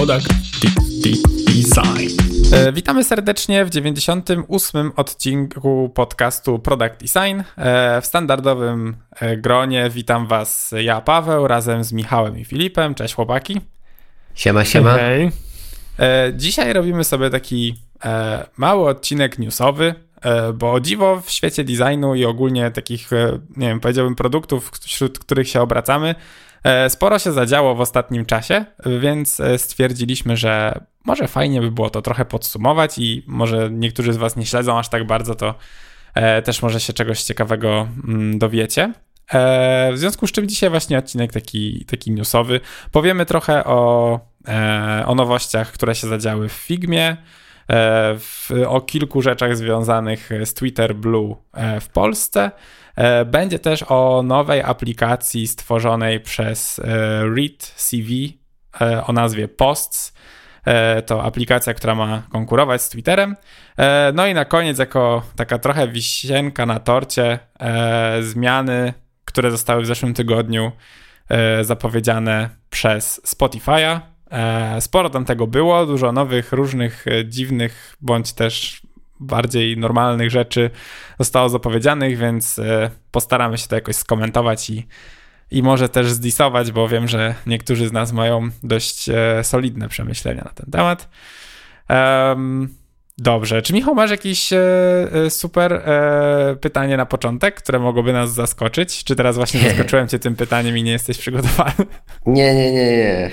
Product Design. E, witamy serdecznie w 98. odcinku podcastu Product Design. E, w standardowym e, gronie witam Was ja, Paweł, razem z Michałem i Filipem. Cześć chłopaki. Siema, siema. Hej. Dzisiaj robimy sobie taki mały odcinek newsowy, bo o dziwo w świecie designu i ogólnie takich, nie wiem, powiedziałbym produktów, wśród których się obracamy, sporo się zadziało w ostatnim czasie, więc e, stwierdziliśmy, że może fajnie by było to trochę podsumować i może niektórzy z Was nie śledzą aż tak bardzo, to e, też może się czegoś ciekawego mm, dowiecie. W związku z czym dzisiaj właśnie odcinek taki, taki newsowy. Powiemy trochę o, o nowościach, które się zadziały w Figmie, w, o kilku rzeczach związanych z Twitter Blue w Polsce E, będzie też o nowej aplikacji stworzonej przez e, Read CV e, o nazwie Posts. To aplikacja, która ma konkurować z Twitterem. No i na koniec, jako taka trochę wisienka na torcie, zmiany, które zostały w zeszłym tygodniu zapowiedziane przez Spotify'a. Sporo tam tego było, dużo nowych, różnych dziwnych bądź też bardziej normalnych rzeczy zostało zapowiedzianych, więc e, postaramy się to jakoś skomentować i, i może też zdisować, bo wiem, że niektórzy z nas mają dość e, solidne przemyślenia na ten temat. Dobrze, czy Michał masz jakieś e, super pytanie na początek, które mogłoby nas zaskoczyć? Czy teraz właśnie zaskoczyłem cię tym pytaniem i nie jesteś przygotowany? Nie, nie, nie, nie.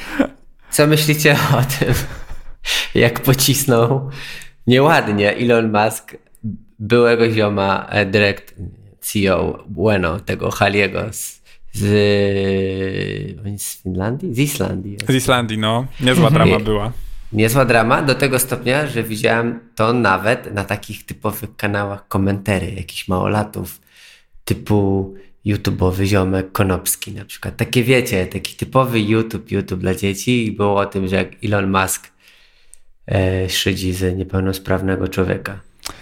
Co myślicie o tym, jak pocisnął nieładnie Elon Musk byłego zioma e, direct CEO Bueno, tego Haliego z, z, z Finlandii? Z Islandii. Z Islandii, no. Niezła drama była. Niezła drama do tego stopnia, że widziałem to nawet na takich typowych kanałach komentary jakichś małolatów typu YouTube'owy ziomek Konopski na przykład. Takie wiecie, taki typowy YouTube, YouTube dla dzieci i było o tym, że jak Elon Musk szydzi z niepełnosprawnego człowieka.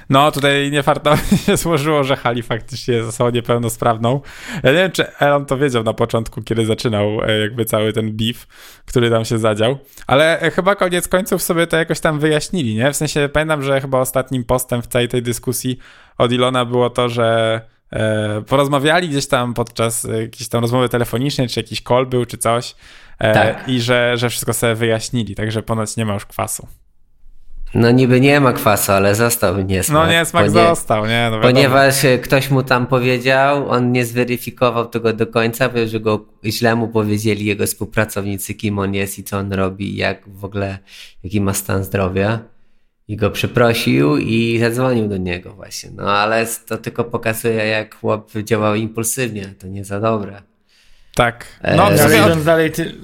No, tutaj niefartowo się złożyło, że Hali faktycznie jest osobą niepełnosprawną. Ja nie wiem, czy Elon to wiedział na początku, kiedy zaczynał e, jakby cały ten beef, który tam się zadział, ale e, chyba koniec końców sobie to jakoś tam wyjaśnili, nie? W sensie pamiętam, że chyba ostatnim postem w całej tej dyskusji od Ilona było to, że e, porozmawiali gdzieś tam podczas jakiejś tam rozmowy telefonicznej, czy jakiś call był, czy coś e, tak. i że, że wszystko sobie wyjaśnili, także ponoć nie ma już kwasu. No niby nie ma kwasu, ale został niesmak. No niesmak ponie... został, nie? No ponieważ e, ktoś mu tam powiedział, on nie zweryfikował tego do końca, że go źle mu powiedzieli jego współpracownicy, kim on jest i co on robi, jak w ogóle, jaki ma stan zdrowia. I go przeprosił i zadzwonił do niego właśnie. No ale to tylko pokazuje, jak chłop działał impulsywnie. To nie za dobre. Tak. No, e... ale idąc dalej, ty...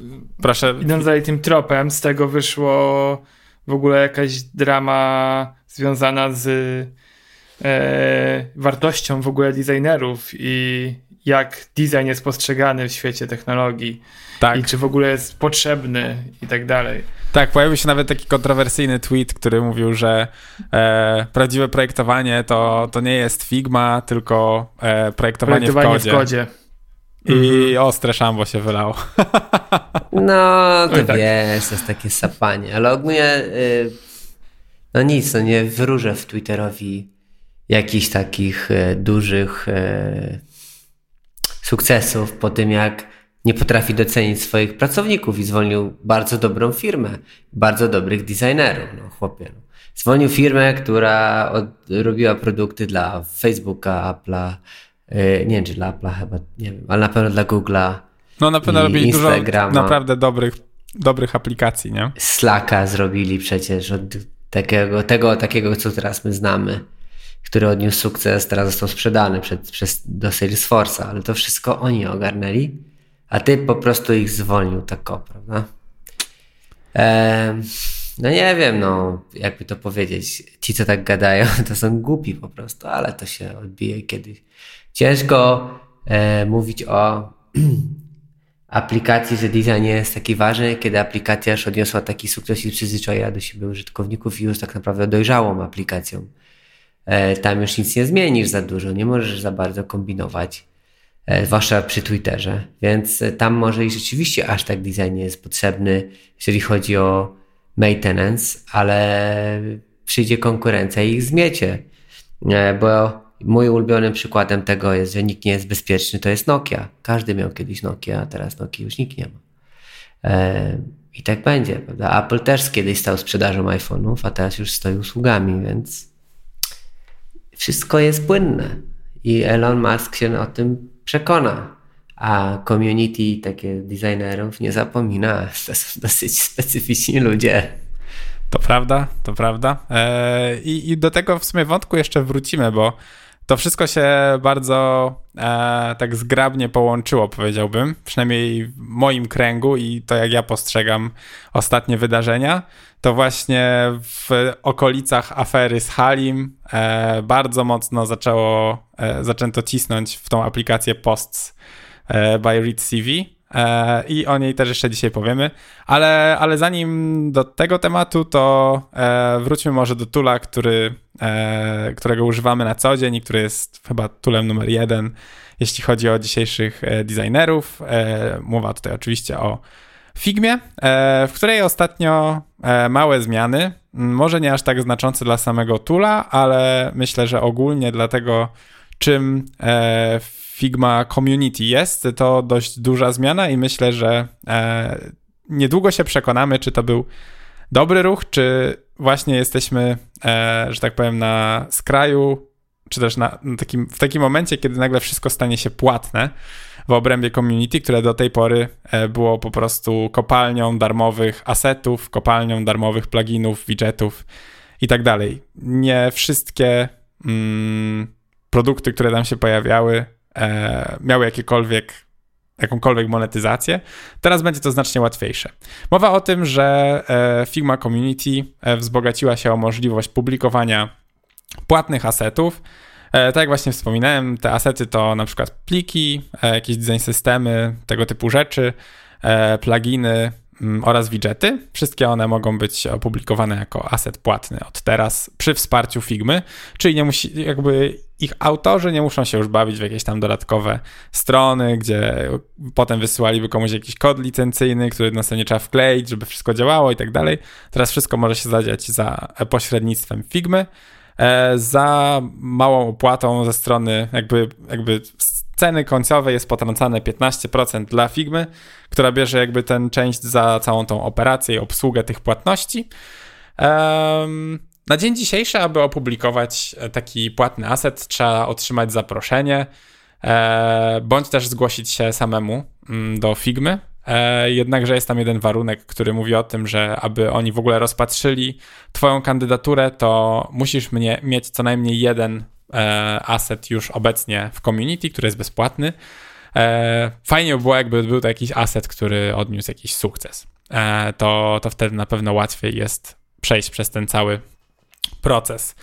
Proszę. idąc dalej tym tropem, z tego wyszło w ogóle jakaś drama związana z e, wartością w ogóle designerów i jak design jest postrzegany w świecie technologii. Tak. I czy w ogóle jest potrzebny i tak dalej. Tak, pojawił się nawet taki kontrowersyjny tweet, który mówił, że e, prawdziwe projektowanie to, to nie jest Figma, tylko e, projektowanie, projektowanie w kodzie. W kodzie. I mhm. ostre szambo się wylało. No, to tak. wiesz, to jest takie sapanie, ale ogólnie y, no nic, no nie wróżę w Twitterowi jakichś takich y, dużych y, sukcesów po tym, jak nie potrafi docenić swoich pracowników i zwolnił bardzo dobrą firmę, bardzo dobrych designerów, no chłopie. No. Zwolnił firmę, która od, robiła produkty dla Facebooka, Apple'a, nie wiem, czy dla Apple'a chyba, nie wiem, ale na pewno dla Google'a, no na pewno robili dużo naprawdę dobrych, dobrych aplikacji, nie? Slacka zrobili przecież od takiego, tego takiego, co teraz my znamy, który odniósł sukces, teraz został sprzedany przed, przez, do Salesforce'a, ale to wszystko oni ogarnęli, a ty po prostu ich zwolnił tak o, prawda? Ehm, no nie wiem, no jakby to powiedzieć, ci co tak gadają, to są głupi po prostu, ale to się odbije kiedyś. Ciężko e, mówić o aplikacji, że design jest taki ważny, kiedy aplikacja już odniosła taki sukces i przyzwyczaiła do siebie użytkowników i już tak naprawdę dojrzałą aplikacją. E, tam już nic nie zmienisz za dużo, nie możesz za bardzo kombinować, e, zwłaszcza przy Twitterze, więc tam może i rzeczywiście aż tak design nie jest potrzebny, jeżeli chodzi o maintenance, ale przyjdzie konkurencja i ich zmiecie. E, bo mój ulubionym przykładem tego jest, że nikt nie jest bezpieczny, to jest Nokia. Każdy miał kiedyś Nokia, a teraz Nokia już nikt nie ma. E, I tak będzie, prawda? Apple też kiedyś stał sprzedażą iPhone'ów, a teraz już stoi usługami, więc wszystko jest płynne. I Elon Musk się o tym przekona. A community takie designerów nie zapomina. To są dosyć specyficzni ludzie. To prawda, to prawda. Eee, i, I do tego w sumie wątku jeszcze wrócimy, bo to wszystko się bardzo e, tak zgrabnie połączyło, powiedziałbym, przynajmniej w moim kręgu i to jak ja postrzegam ostatnie wydarzenia, to właśnie w okolicach afery z Halim e, bardzo mocno zaczęło, e, zaczęto cisnąć w tą aplikację Posts e, by Read CV E, i o niej też jeszcze dzisiaj powiemy. Ale, ale zanim do tego tematu, to e, wróćmy może do Tula, który, e, którego używamy na co dzień i który jest chyba Tulem numer jeden, jeśli chodzi o dzisiejszych designerów. Mowa tutaj oczywiście o Figmie, w której ostatnio małe zmiany, może nie aż tak znaczące dla samego Tula, ale myślę, że ogólnie dla tego, czym Figma Community jest, to dość duża zmiana i myślę, że e, niedługo się przekonamy, czy to był dobry ruch, czy właśnie jesteśmy, e, że tak powiem, na skraju, czy też na, na takim, w takim momencie, kiedy nagle wszystko stanie się płatne w obrębie community, które do tej pory e, było po prostu kopalnią darmowych asetów, kopalnią darmowych pluginów, widgetów i tak dalej. Nie wszystkie mm, produkty, które tam się pojawiały, e, miały jakiekolwiek jakąkolwiek monetyzację. Teraz będzie to znacznie łatwiejsze. Mowa o tym, że e, Figma Community e, wzbogaciła się o możliwość publikowania płatnych asetów. E, tak jak właśnie wspominałem, te asety to na przykład pliki, jakieś design systemy, tego typu rzeczy, pluginy, Mm, oraz widgety. Wszystkie one mogą być opublikowane jako aset płatny od teraz przy wsparciu Figmy, czyli nie musi, jakby ich autorzy nie muszą się już bawić w jakieś tam dodatkowe strony, gdzie potem wysyłaliby komuś jakiś kod licencyjny, który następnie trzeba wkleić, żeby wszystko działało i tak dalej. Teraz wszystko może się zadziać za pośrednictwem Figmy. E, za małą opłatą ze strony jakby, jakby ceny końcowej jest potrącane 15% dla Figmy, która bierze jakby ten część za całą tą operację i obsługę tych płatności. Um, na dzień dzisiejszy, aby opublikować taki płatny aset, trzeba otrzymać zaproszenie, e, bądź też zgłosić się samemu mm, do Figmy. E, jednakże jest tam jeden warunek, który mówi o tym, że aby oni w ogóle rozpatrzyli Twoją kandydaturę, to musisz mnie, mieć co najmniej jeden e, asset już obecnie w community, który jest bezpłatny. E, fajnie by było, jakby był to jakiś asset, który odniósł jakiś sukces. E, to, to wtedy na pewno łatwiej jest przejść przez ten cały proces.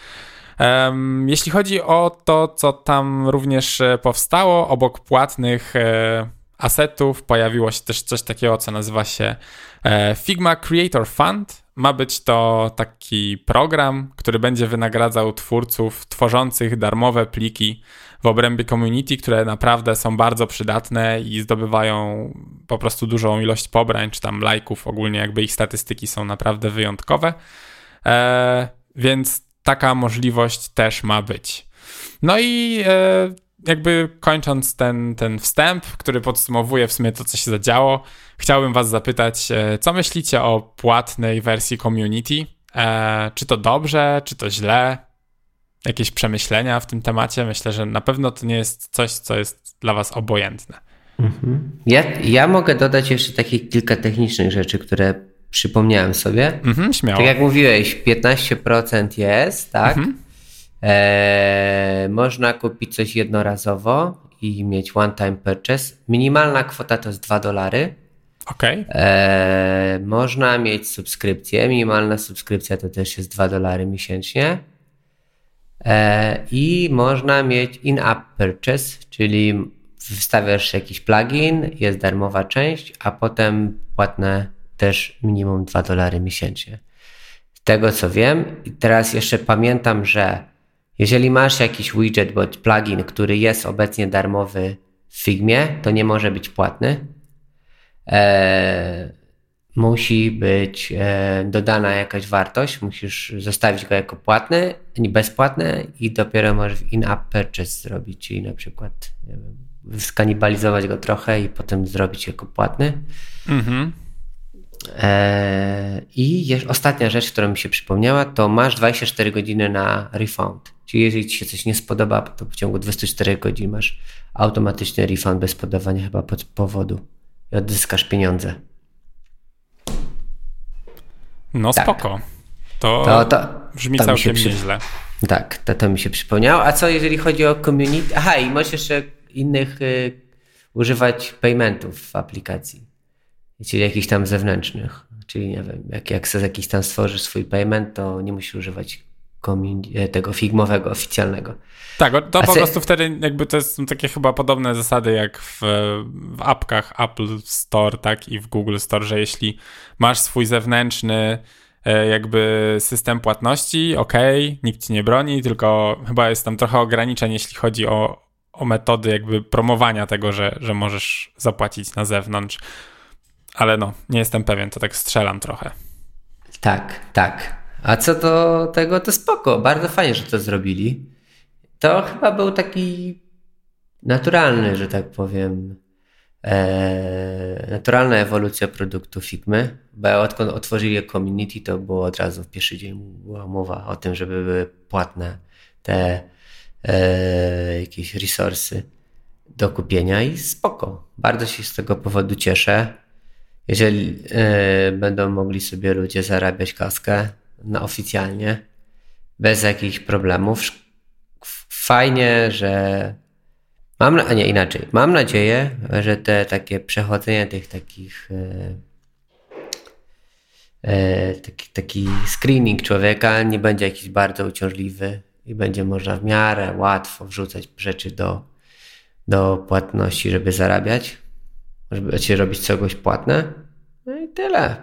Jeśli chodzi o to, co tam również e, powstało, obok płatnych e, asetów pojawiło się też coś takiego, co nazywa się e, Figma Creator Fund. Ma być to taki program, który będzie wynagradzał twórców tworzących darmowe pliki w obrębie community, które naprawdę są bardzo przydatne i zdobywają po prostu dużą ilość pobrań czy tam lajków. Ogólnie jakby ich statystyki są naprawdę wyjątkowe. Więc taka możliwość też ma być. No i e, jakby kończąc ten, ten wstęp, który podsumowuje w sumie to, co się zadziało, chciałbym Was zapytać, e, co myślicie o płatnej wersji community? E, czy to dobrze, czy to źle? Jakieś przemyślenia w tym temacie? Myślę, że na pewno to nie jest coś, co jest dla Was obojętne. Mhm. Ja, ja mogę dodać jeszcze takich kilka technicznych rzeczy, które przypomniałem sobie. Mhm, śmiało. Tak jak mówiłeś, 15% jest, tak? Mhm. Eee, można kupić coś jednorazowo i mieć one-time purchase. Minimalna kwota to jest 2 dolary. Okay. Eee, można mieć subskrypcję. Minimalna subskrypcja to też jest 2 dolary miesięcznie. Eee, I można mieć in-app purchase, czyli wstawiasz jakiś plugin, jest darmowa część, a potem płatne też minimum 2 dolary miesięcznie. Z tego co wiem, teraz jeszcze pamiętam, że jeżeli masz jakiś widget bądź plugin, który jest obecnie darmowy w Figmie, to nie może być płatny. Eee, musi być e, dodana jakaś wartość, musisz zostawić go jako płatny, bezpłatny i dopiero możesz in-app purchase zrobić, czyli na przykład wiem, skanibalizować go trochę i potem zrobić jako płatny. Mhm. E, I ostatnia rzecz, która mi się przypomniała, to masz 24 godziny na refund. Czyli jeżeli ci się coś nie spodoba, to w ciągu 24 godzin masz automatyczny refund bez podawania chyba pod powodu i odzyskasz pieniądze. No tak. spoko. To, to, to brzmi to całkiem przy... nieźle. Tak, to, to mi się przypomniało. A co jeżeli chodzi o community? Aha, i możesz jeszcze innych y, używać paymentów w aplikacji. Czyli jakichś tam zewnętrznych. Czyli nie wiem, jak, jak sobie jakiś tam stworzysz swój payment, to nie musisz używać E, tego figmowego, oficjalnego. Tak, to po prostu wtedy jakby to są takie chyba podobne zasady jak w, w apkach Apple Store, tak i w Google Store, że jeśli masz swój zewnętrzny e, jakby system płatności, ok, nikt ci nie broni, tylko chyba jest tam trochę ograniczeń, jeśli chodzi o, o metody jakby promowania tego, że, że możesz zapłacić na zewnątrz. Ale no, nie jestem pewien, to tak strzelam trochę. Tak, tak. A co do tego, to spoko. Bardzo fajnie, że to zrobili. To chyba był taki naturalny, że tak powiem, e, naturalna ewolucja produktu Figmy, bo odkąd otworzyli community, to było od razu w pierwszy dzień była mowa o tym, żeby były płatne te e, jakieś resursy do kupienia i spoko. Bardzo się z tego powodu cieszę. Jeżeli e, będą mogli sobie ludzie zarabiać kaskę, na oficjalnie, bez jakichś problemów. Fajnie, że mam, a nie inaczej, mam nadzieję, że te takie przechodzenie tych takich e, e, taki, taki screening człowieka nie będzie jakiś bardzo uciążliwy i będzie można w miarę łatwo wrzucać rzeczy do, do płatności, żeby zarabiać, żeby się robić czegoś płatne. No i tyle.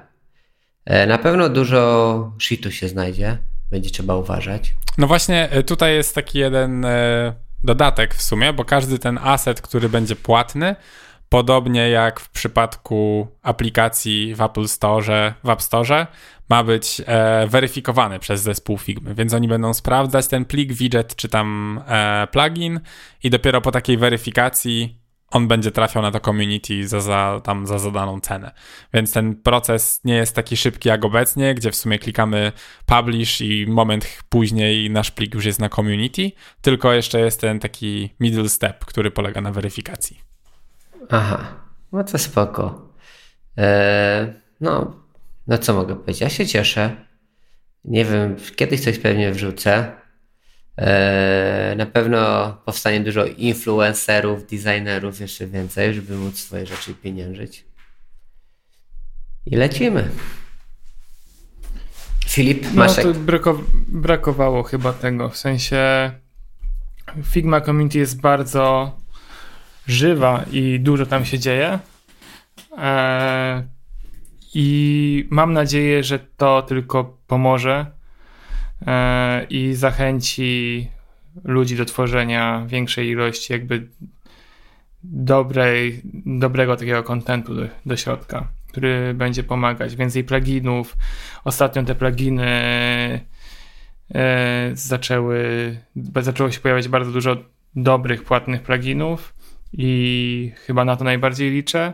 E, na pewno dużo shitu się znajdzie, będzie trzeba uważać. No właśnie, e, tutaj jest taki jeden e, dodatek w sumie, bo każdy ten asset, który będzie płatny, podobnie jak w przypadku aplikacji w Apple Store, w App Store, ma być e, weryfikowany przez zespół Figmy, więc oni będą sprawdzać ten plik, widget czy tam e, plugin i dopiero po takiej weryfikacji on będzie trafiał na to community za, za, tam za zadaną cenę. Więc ten proces nie jest taki szybki jak obecnie, gdzie w sumie klikamy publish i moment później nasz plik już jest na community, tylko jeszcze jest ten taki middle step, który polega na weryfikacji. Aha, no to spoko. Eee, no, no co mogę powiedzieć? Ja się cieszę. Nie wiem, kiedyś coś pewnie wrzucę. E, na pewno powstanie dużo influencerów, designerów, jeszcze więcej, żeby móc swoje rzeczy pieniężyć. I lecimy. Filip, masz. No to brako brakowało chyba tego. W sensie Figma Community jest bardzo żywa i dużo tam się dzieje. Eee, I mam nadzieję, że to tylko pomoże i zachęci ludzi do tworzenia większej ilości jakby dobrej, dobrego takiego kontentu do, do środka, który będzie pomagać. Więcej pluginów. Ostatnio te pluginy e, zaczęły, zaczęło się pojawiać bardzo dużo dobrych, płatnych pluginów i chyba na to najbardziej liczę.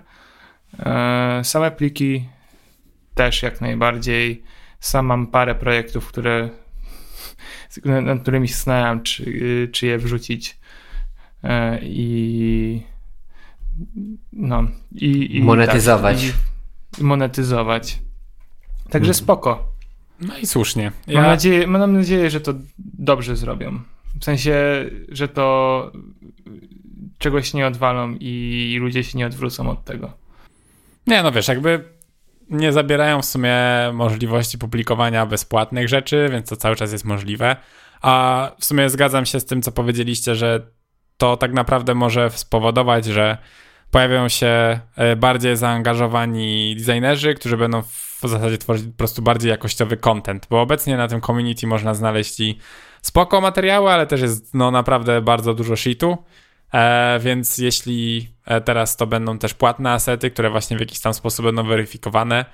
E, same pliki też jak najbardziej. Sam mam parę projektów, które nad którymi się zastanawiam, czy, czy je wrzucić e, i no i, i monetyzować. Tak, i, monetyzować. Także hmm. spoko. No i słusznie. Ja... Mam, nadzieję, mam nadzieję, że to dobrze zrobią. W sensie, że to czegoś nie odwalą i ludzie się nie odwrócą od tego. Nie, no wiesz, jakby nie zabierają w sumie możliwości publikowania bezpłatnych rzeczy, więc to cały czas jest możliwe. A w sumie zgadzam się z tym, co powiedzieliście, że to tak naprawdę może spowodować, że pojawią się e, bardziej zaangażowani designerzy, którzy będą w zasadzie tworzyć po prostu bardziej jakościowy content, bo obecnie na tym community można znaleźć i spoko materiały, ale też jest no naprawdę bardzo dużo shitu E, więc jeśli e, teraz to będą też płatne asety, które właśnie w jakiś tam sposób będą weryfikowane,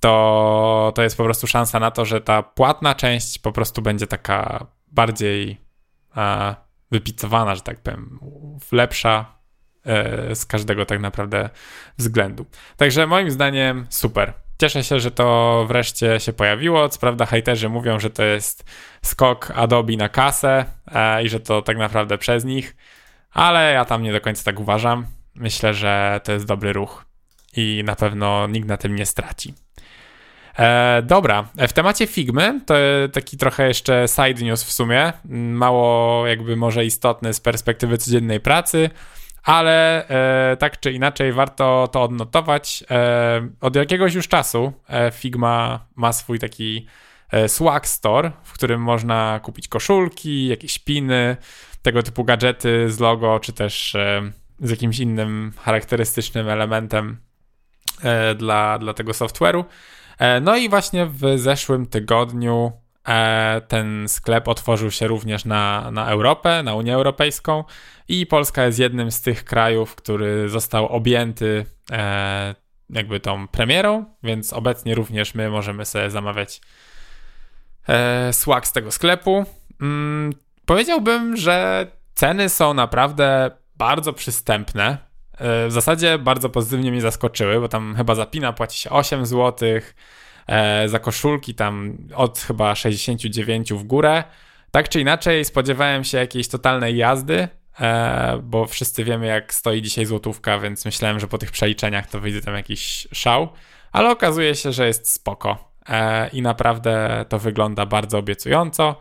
to, to jest po prostu szansa na to, że ta płatna część po prostu będzie taka bardziej e, wypicowana, że tak powiem, lepsza e, z każdego tak naprawdę względu. Także moim zdaniem super. Cieszę się, że to wreszcie się pojawiło. Co prawda, hejterzy mówią, że to jest skok Adobe na kasę e, i że to tak naprawdę przez nich, ale ja tam nie do końca tak uważam. Myślę, że to jest dobry ruch i na pewno nikt na tym nie straci. E, dobra, w temacie Figmy, to taki trochę jeszcze side news w sumie, mało jakby może istotny z perspektywy codziennej pracy, ale e, tak czy inaczej warto to odnotować. E, od jakiegoś już czasu e, Figma ma swój taki e, swag store, w którym można kupić koszulki, jakieś piny, tego typu gadżety z logo, czy też e, z jakimś innym charakterystycznym elementem dla, dla tego software'u. E, no i właśnie w zeszłym tygodniu e, ten sklep otworzył się również na, na Europę, na Unię Europejską i Polska jest jednym z tych krajów, który został objęty e, jakby tą premierą, więc obecnie również my możemy sobie zamawiać swag z tego sklepu. Powiedziałbym, że ceny są naprawdę bardzo przystępne. E, w zasadzie bardzo pozytywnie mnie zaskoczyły, bo tam chyba za pina płaci się 8 zł, e, za koszulki tam od chyba 69 w górę. Tak czy inaczej spodziewałem się jakiejś totalnej jazdy, e, bo wszyscy wiemy jak stoi dzisiaj złotówka, więc myślałem, że po tych przeliczeniach to wyjdzie tam jakiś szał, ale okazuje się, że jest spoko i naprawdę to wygląda bardzo obiecująco.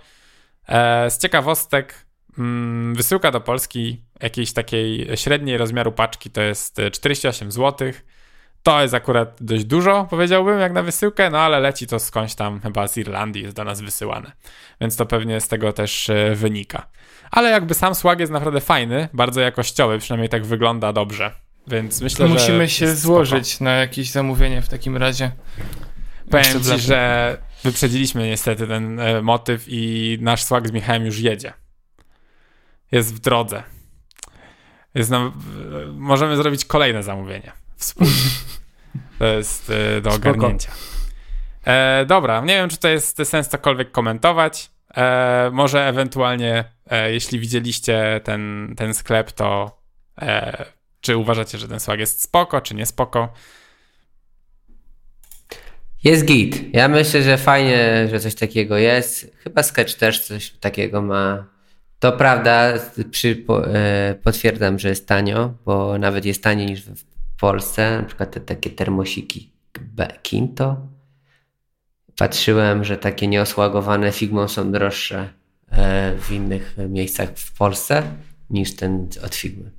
Z ciekawostek Mm, wysyłka do Polski jakiejś takiej średniej rozmiaru paczki to jest 48 e, zł. To jest akurat dość dużo, powiedziałbym, jak na wysyłkę, no ale leci to skądś tam, chyba z Irlandii jest do nas wysyłane. Więc to pewnie z tego też e, wynika. Ale jakby sam swag jest naprawdę fajny, bardzo jakościowy, przynajmniej tak wygląda dobrze. Więc myślę, Musimy że. Musimy się złożyć spoko. na jakieś zamówienie w takim razie. Powiem ci, że wyprzedziliśmy niestety ten e, motyw i nasz swag z Michałem już jedzie jest w drodze. Jest nam, możemy zrobić kolejne zamówienie wspólnie. To jest e, do ogarnięcia. E, dobra, nie wiem, czy to jest sens cokolwiek komentować. E, może ewentualnie, e, jeśli widzieliście ten, ten sklep, to e, czy uważacie, że ten swag jest spoko, czy nie spoko? Jest git. Ja myślę, że fajnie, że coś takiego jest. Chyba Sketch też coś takiego ma. To prawda, przy, po, e, potwierdzam, że jest tanio, bo nawet jest taniej niż w Polsce. Na przykład te takie termosiki Kinto. Patrzyłem, że takie nieosłagowane Figmą są droższe e, w innych miejscach w Polsce niż ten od Figmy.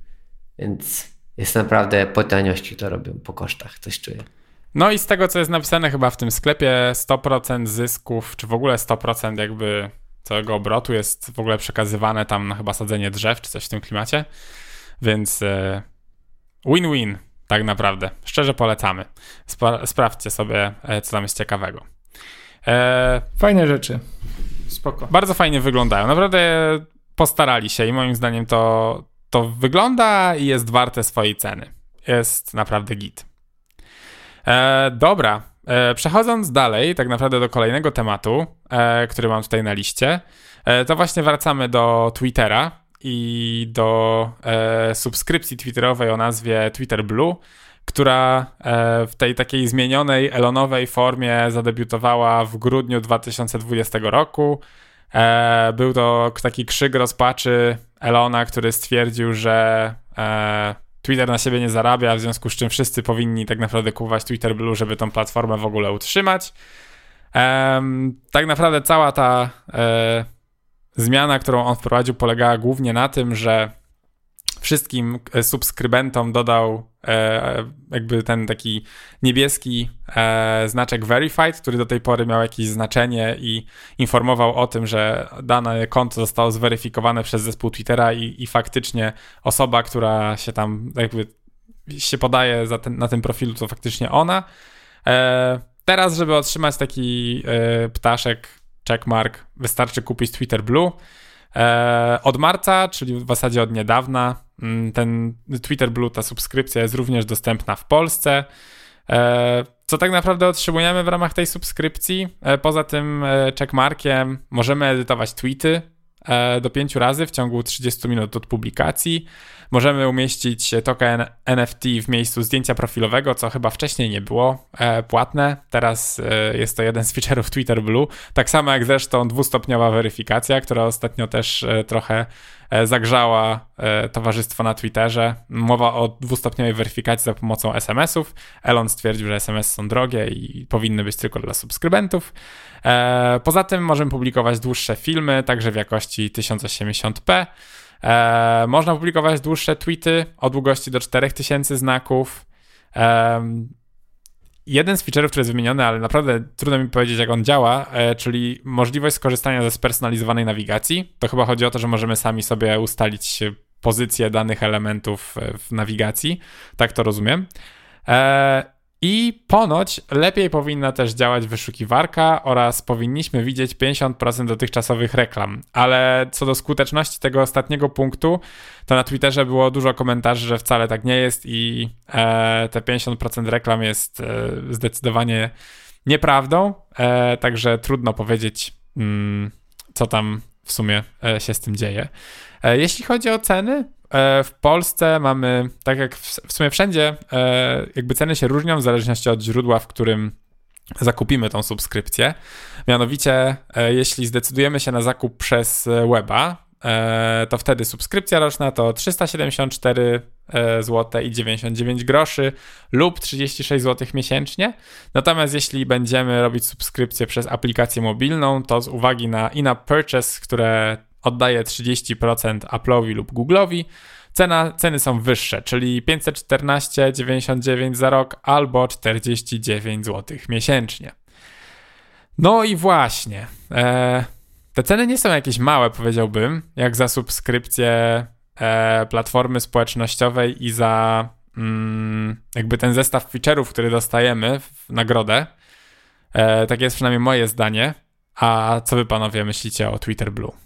Więc jest naprawdę po taniości to robią, po kosztach, coś czuję. No i z tego, co jest napisane chyba w tym sklepie, 100% zysków, czy w ogóle 100% jakby całego obrotu jest w ogóle przekazywane tam na chyba sadzenie drzew, czy coś w tym klimacie. Więc e, win-win, tak naprawdę. Szczerze polecamy. Spra sprawdźcie sobie, e, co tam jest ciekawego. E, Fajne rzeczy. Spoko. Bardzo fajnie wyglądają. Naprawdę postarali się i moim zdaniem to, to wygląda i jest warte swojej ceny. Jest naprawdę git. E, dobra, E, przechodząc dalej, tak naprawdę do kolejnego tematu, e, który mam tutaj na liście, e, to właśnie wracamy do Twittera i do subskrypcji Twitterowej o nazwie Twitter Blue, która w tej takiej zmienionej Elonowej formie zadebiutowała w grudniu 2020 roku. Był to taki krzyk rozpaczy Elona, który stwierdził, że Twitter na siebie nie zarabia, w związku z czym wszyscy powinni tak naprawdę kupować Twitter Blue, żeby tą platformę w ogóle utrzymać. Um, tak naprawdę cała ta e, zmiana, którą on wprowadził, polegała głównie na tym, że wszystkim e, subskrybentom dodał e, jakby ten taki niebieski e, znaczek verified, który do tej pory miał jakieś znaczenie i informował o tym, że dane konto zostało zweryfikowane przez zespół Twittera i, i faktycznie osoba, która się tam jakby się podaje ten, na tym profilu, to faktycznie ona. E, teraz, żeby otrzymać taki ptaszek, checkmark, wystarczy kupić Twitter Blue. Od marca, czyli w zasadzie od niedawna, ten Twitter Blue, ta subskrypcja jest również dostępna w Polsce. Co tak naprawdę otrzymujemy w ramach tej subskrypcji? Poza tym checkmarkiem możemy edytować tweety do pięciu razy w ciągu 30 minut od publikacji. Możemy umieścić token NFT w miejscu zdjęcia profilowego, co chyba wcześniej nie było e, płatne. Teraz e, jest to jeden z feature'ów Twitter Blue. Tak samo jak zresztą dwustopniowa weryfikacja, która ostatnio też e, trochę e, zagrzała e, towarzystwo na Twitterze. Mowa o dwustopniowej weryfikacji za pomocą SMS-ów. Elon stwierdził, że SMS są drogie i powinny być tylko dla subskrybentów. E, poza tym możemy publikować dłuższe filmy, także w jakości 1080p. E, można publikować dłuższe tweety o długości do 4000 znaków. E, jeden z feature'ów, który jest wymieniony, ale naprawdę trudno mi powiedzieć, jak on działa, e, czyli możliwość skorzystania ze spersonalizowanej nawigacji. To chyba chodzi o to, że możemy sami sobie ustalić pozycję danych elementów e, w nawigacji. Tak to rozumiem. I ponoć lepiej powinna też działać wyszukiwarka oraz powinniśmy widzieć 50% dotychczasowych reklam. Ale co do skuteczności tego ostatniego punktu, to na Twitterze było dużo komentarzy, że wcale tak nie jest i e, te 50% reklam jest e, zdecydowanie nieprawdą. E, także trudno powiedzieć, mm, co tam w sumie e, się z tym dzieje. E, jeśli chodzi o ceny, w Polsce mamy, tak jak w sumie wszędzie, e, jakby ceny się różnią w zależności od źródła, w którym zakupimy tą subskrypcję. Mianowicie, e, jeśli zdecydujemy się na zakup przez weba, to wtedy subskrypcja roczna to 374 zł i 99 groszy lub 36 zł miesięcznie. Natomiast jeśli będziemy robić subskrypcję przez aplikację mobilną, to z uwagi na in-app purchase, które oddaje 30% Apple'owi lub Google'owi, cena, ceny są wyższe, czyli 514,99 za rok albo 49 zł miesięcznie. No i właśnie, e, te ceny nie są jakieś małe, powiedziałbym, jak za subskrypcję e, platformy społecznościowej i za mm, jakby ten zestaw feature'ów, który dostajemy w nagrodę. E, tak jest przynajmniej moje zdanie. A co wy panowie myślicie o Twitter Blue?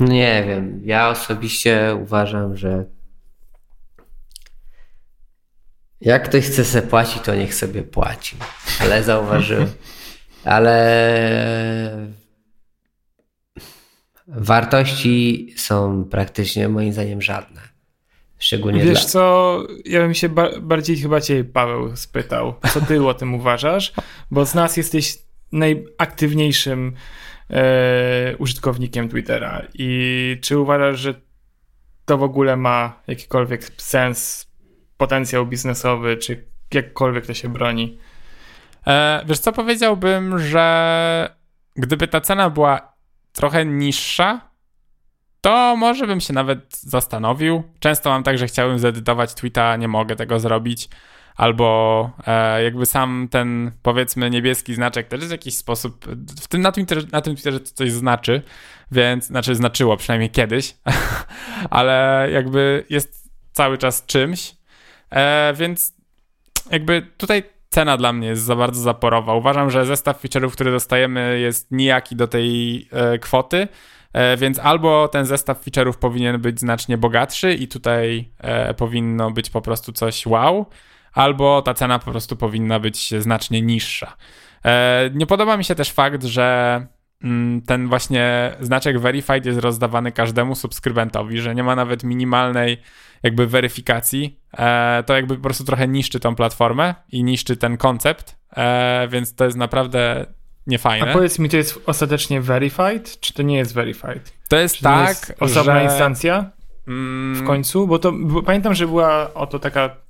Nie wiem. Ja osobiście uważam, że jak ktoś chce sobie płacić, to niech sobie płaci. Ale zauważyłem. Ale wartości są praktycznie moim zdaniem żadne. Szczególnie Wiesz dla... co, ja bym się ba bardziej chyba cię Paweł spytał, co ty o tym uważasz, bo z nas jesteś najaktywniejszym e, użytkownikiem Twittera. I czy uważasz, że to w ogóle ma jakikolwiek sens, potencjał biznesowy, czy jakkolwiek to się broni? E, wiesz co, powiedziałbym, że gdyby ta cena była trochę niższa, to może bym się nawet zastanowił. Często mam tak, że chciałbym zedytować tweeta, nie mogę tego zrobić albo e, jakby sam ten powiedzmy niebieski znaczek też w jakiś sposób w tym, na, tym, na tym Twitterze to coś znaczy, więc znaczy znaczyło przynajmniej kiedyś, ale jakby jest cały czas czymś, e, więc jakby tutaj cena dla mnie jest za bardzo zaporowa. Uważam, że zestaw feature'ów, który dostajemy jest nijaki do tej e, kwoty, e, więc albo ten zestaw feature'ów powinien być znacznie bogatszy i tutaj e, powinno być po prostu coś wow, albo ta cena po prostu powinna być znacznie niższa. E, nie podoba mi się też fakt, że mm, ten właśnie znaczek verified jest rozdawany każdemu subskrybentowi, że nie ma nawet minimalnej jakby weryfikacji. E, to jakby po prostu trochę niszczy tą platformę i niszczy ten koncept, e, więc to jest naprawdę niefajne. A powiedz mi, to jest ostatecznie verified, czy to nie jest verified? To jest czy tak, to jest osobna że... instancja w mm. końcu? Bo to bo pamiętam, że była oto taka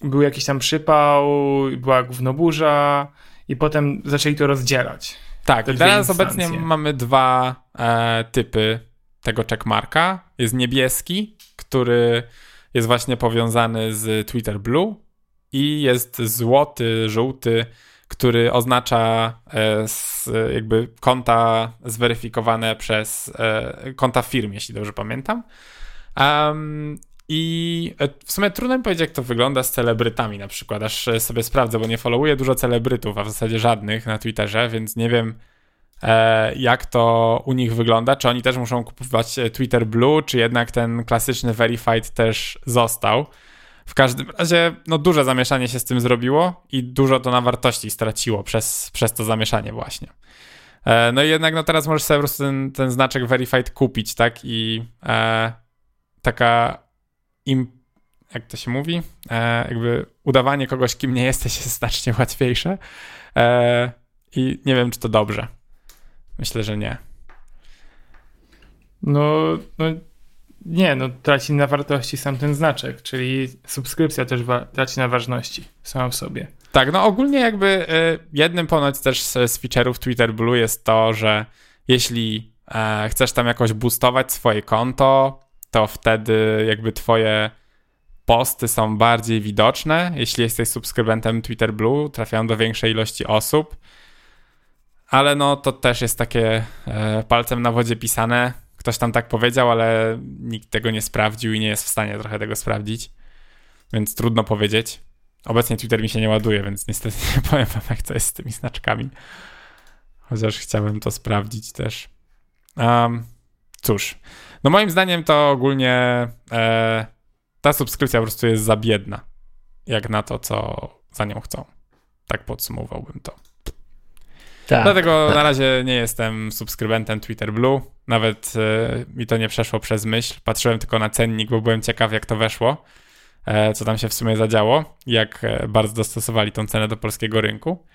był jakiś tam przypał, była gównoburza i potem zaczęli to rozdzielać. Tak, teraz obecnie mamy dwa e, typy tego checkmarka. Jest niebieski, który jest właśnie powiązany z Twitter Blue i jest złoty, żółty, który oznacza e, jakby konta zweryfikowane przez e, konta firm, jeśli dobrze pamiętam. Um, i e, w sumie trudno mi powiedzieć, jak to wygląda z celebrytami na przykład, aż e, sobie sprawdzę, bo nie followuję dużo celebrytów, a w zasadzie żadnych na Twitterze, więc nie wiem e, jak to u nich wygląda, czy oni też muszą kupować Twitter Blue, czy jednak ten klasyczny Verified też został. W każdym razie, no duże zamieszanie się z tym zrobiło i dużo to na wartości straciło przez, przez to zamieszanie właśnie. No i jednak no teraz możesz sobie po prostu ten, ten znaczek verified kupić, tak? I e, taka im, jak to się mówi, e, jakby udawanie kogoś, kim nie jesteś jest znacznie łatwiejsze. E, I nie wiem, czy to dobrze. Myślę, że nie. No, no nie, no traci na wartości sam ten znaczek, czyli subskrypcja też traci na ważności sama w sobie. Tak, no ogólnie jakby y, jednym ponoć też z, z feature'ów Twitter Blue jest to, że jeśli e, chcesz tam jakoś boostować swoje konto, to wtedy jakby twoje posty są bardziej widoczne. Jeśli jesteś subskrybentem Twitter Blue, trafiają do większej ilości osób. Ale no to też jest takie e, palcem na wodzie pisane. Ktoś tam tak powiedział, ale nikt tego nie sprawdził i nie jest w stanie trochę tego sprawdzić. Więc trudno powiedzieć. Obecnie Twitter mi się nie ładuje, więc niestety nie powiem wam, jak to jest z tymi znaczkami. Chociaż chciałbym to sprawdzić też. Um, cóż, no moim zdaniem to ogólnie e, ta subskrypcja po prostu jest za biedna, jak na to, co za nią chcą. Tak podsumowałbym to. Tak. Dlatego na razie nie jestem subskrybentem Twitter Blue. Nawet e, mi to nie przeszło przez myśl. Patrzyłem tylko na cennik, bo byłem ciekaw, jak to weszło. E, co tam się w sumie zadziało, jak e, bardzo dostosowali tą cenę do polskiego rynku.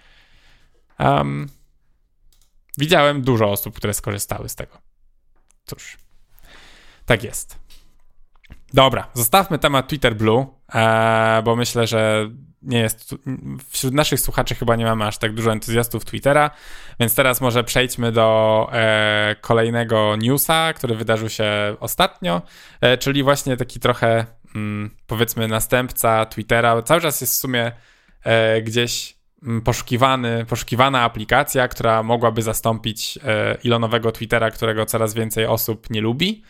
Um, widziałem dużo osób, które skorzystały z tego. Cóż, tak jest. Dobra, zostawmy temat Twitter Blue, e, bo myślę, że nie jest. Wśród naszych słuchaczy chyba nie mamy aż tak dużo entuzjastów Twittera, więc teraz może przejdźmy do e, kolejnego newsa, który wydarzył się ostatnio, e, czyli właśnie taki trochę mm, powiedzmy następca Twittera. Cały czas jest w sumie e, gdzieś poszukiwany, poszukiwana aplikacja, która mogłaby zastąpić e, Elonowego Twittera, którego coraz więcej osób nie lubi.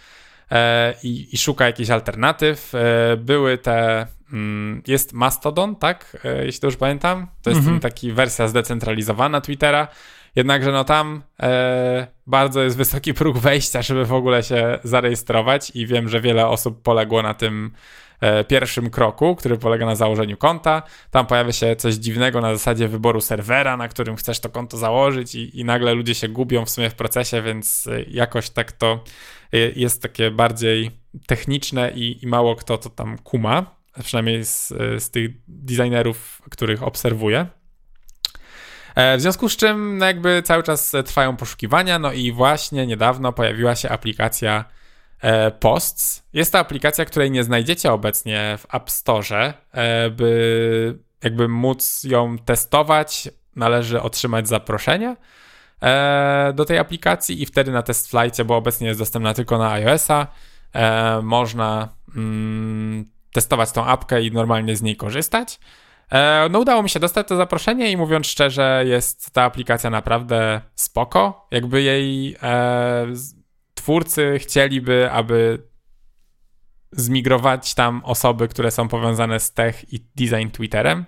E, i, i, szuka jakichś alternatyw. E, były te. Mm, jest Mastodon, tak? Jeśli dobrze pamiętam. To jest mhm. taki wersja zdecentralizowana Twittera. Jednakże no tam e, bardzo jest wysoki próg wejścia, żeby w ogóle się zarejestrować i wiem, że wiele osób poległo na tym pierwszym kroku, który polega na założeniu konta. Tam pojawia się coś dziwnego na zasadzie wyboru serwera, na którym chcesz to konto założyć i, i nagle ludzie się gubią w sumie w procesie, więc jakoś tak to jest takie bardziej techniczne i, i mało kto to tam kuma, przynajmniej z, z tych designerów, których obserwuję. E, w związku z czym no jakby cały czas trwają poszukiwania, no i właśnie niedawno pojawiła się aplikacja e, Posts. Jest to aplikacja, której nie znajdziecie obecnie w App Store. E, by jakby móc ją testować, należy otrzymać zaproszenie do tej aplikacji i wtedy na test flightie, bo obecnie jest dostępna tylko na iOS-a, można mm, testować tą apkę i normalnie z niej korzystać. E, no udało mi się dostać to zaproszenie i mówiąc szczerze, jest ta aplikacja naprawdę spoko. Jakby jej e, twórcy chcieliby, aby zmigrować tam osoby, które są powiązane z tech i design Twitterem,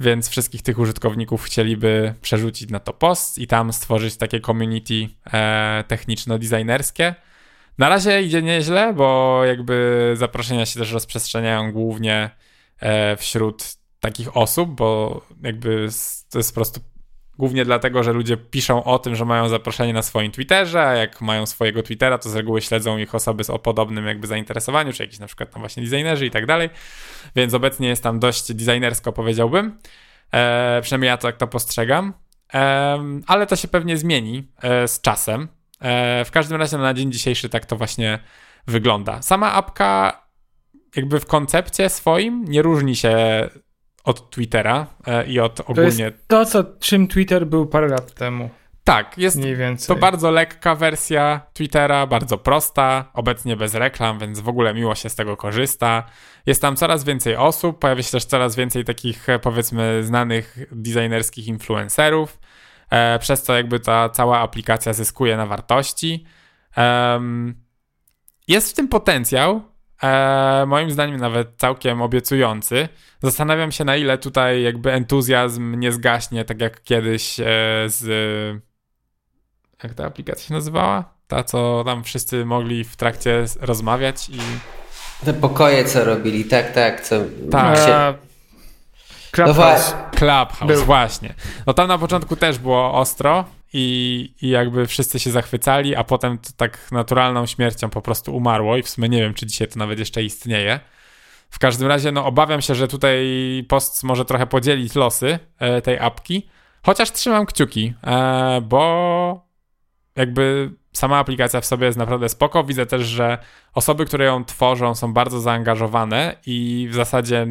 więc wszystkich tych użytkowników chcieliby przerzucić na to post i tam stworzyć takie community e, techniczno-designerskie. Na razie idzie nieźle, bo jakby zaproszenia się też rozprzestrzeniają głównie e, wśród takich osób, bo jakby to jest po prostu głównie dlatego, że ludzie piszą o tym, że mają zaproszenie na swoim Twitterze, a jak mają swojego Twittera, to z reguły śledzą ich osoby o podobnym jakby zainteresowaniu, czy jakiś na przykład tam właśnie designerzy i tak dalej, więc obecnie jest tam dość designersko powiedziałbym, e, przynajmniej ja tak to postrzegam, e, ale to się pewnie zmieni e, z czasem. E, w każdym razie na dzień dzisiejszy tak to właśnie wygląda. Sama apka jakby w koncepcie swoim nie różni się od Twittera e, i od ogólnie. To to, co, czym Twitter był parę lat temu. Tak, jest to bardzo lekka wersja Twittera, bardzo prosta, obecnie bez reklam, więc w ogóle miło się z tego korzysta. Jest tam coraz więcej osób, pojawia się też coraz więcej takich e, powiedzmy znanych designerskich influencerów, e, przez co jakby ta cała aplikacja zyskuje na wartości. jest w tym potencjał, e, moim zdaniem nawet całkiem obiecujący. Zastanawiam się, na ile tutaj jakby entuzjazm nie zgaśnie, tak jak kiedyś e, z. Jak ta aplikacja się nazywała? Ta, co tam wszyscy mogli w trakcie rozmawiać i. Te pokoje, co robili, tak, tak. Co tak. Się... Clubhouse. No Clubhouse, Był. właśnie. No tam na początku też było ostro i, i jakby wszyscy się zachwycali, a potem to tak naturalną śmiercią po prostu umarło i w sumie nie wiem, czy dzisiaj to nawet jeszcze istnieje. W każdym razie, no obawiam się, że tutaj post może trochę podzielić losy e, tej apki, chociaż trzymam kciuki, e, bo jakby sama aplikacja w sobie jest naprawdę spoko. Widzę też, że osoby, które ją tworzą, są bardzo zaangażowane i w zasadzie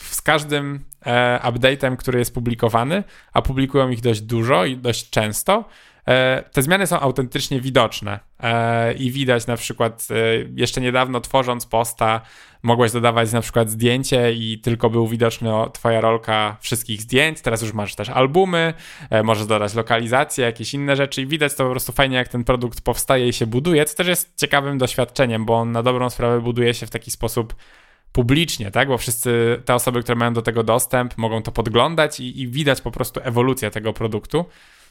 z każdym e, update'em, który jest publikowany, a publikują ich dość dużo i dość często, e, te zmiany są autentycznie widoczne. E, i widać na przykład e, jeszcze niedawno tworząc posta mogłeś dodawać na przykład zdjęcie i tylko był widoczny twoja rolka wszystkich zdjęć, teraz już masz też albumy, e, możesz dodać lokalizację, jakieś inne rzeczy i widać to po prostu fajnie jak ten produkt powstaje i się buduje, co też jest ciekawym doświadczeniem, bo on na dobrą sprawę buduje się w taki sposób publicznie, tak? Bo wszyscy te osoby, które mają do tego dostęp, mogą to podglądać i, i widać po prostu ewolucję tego produktu.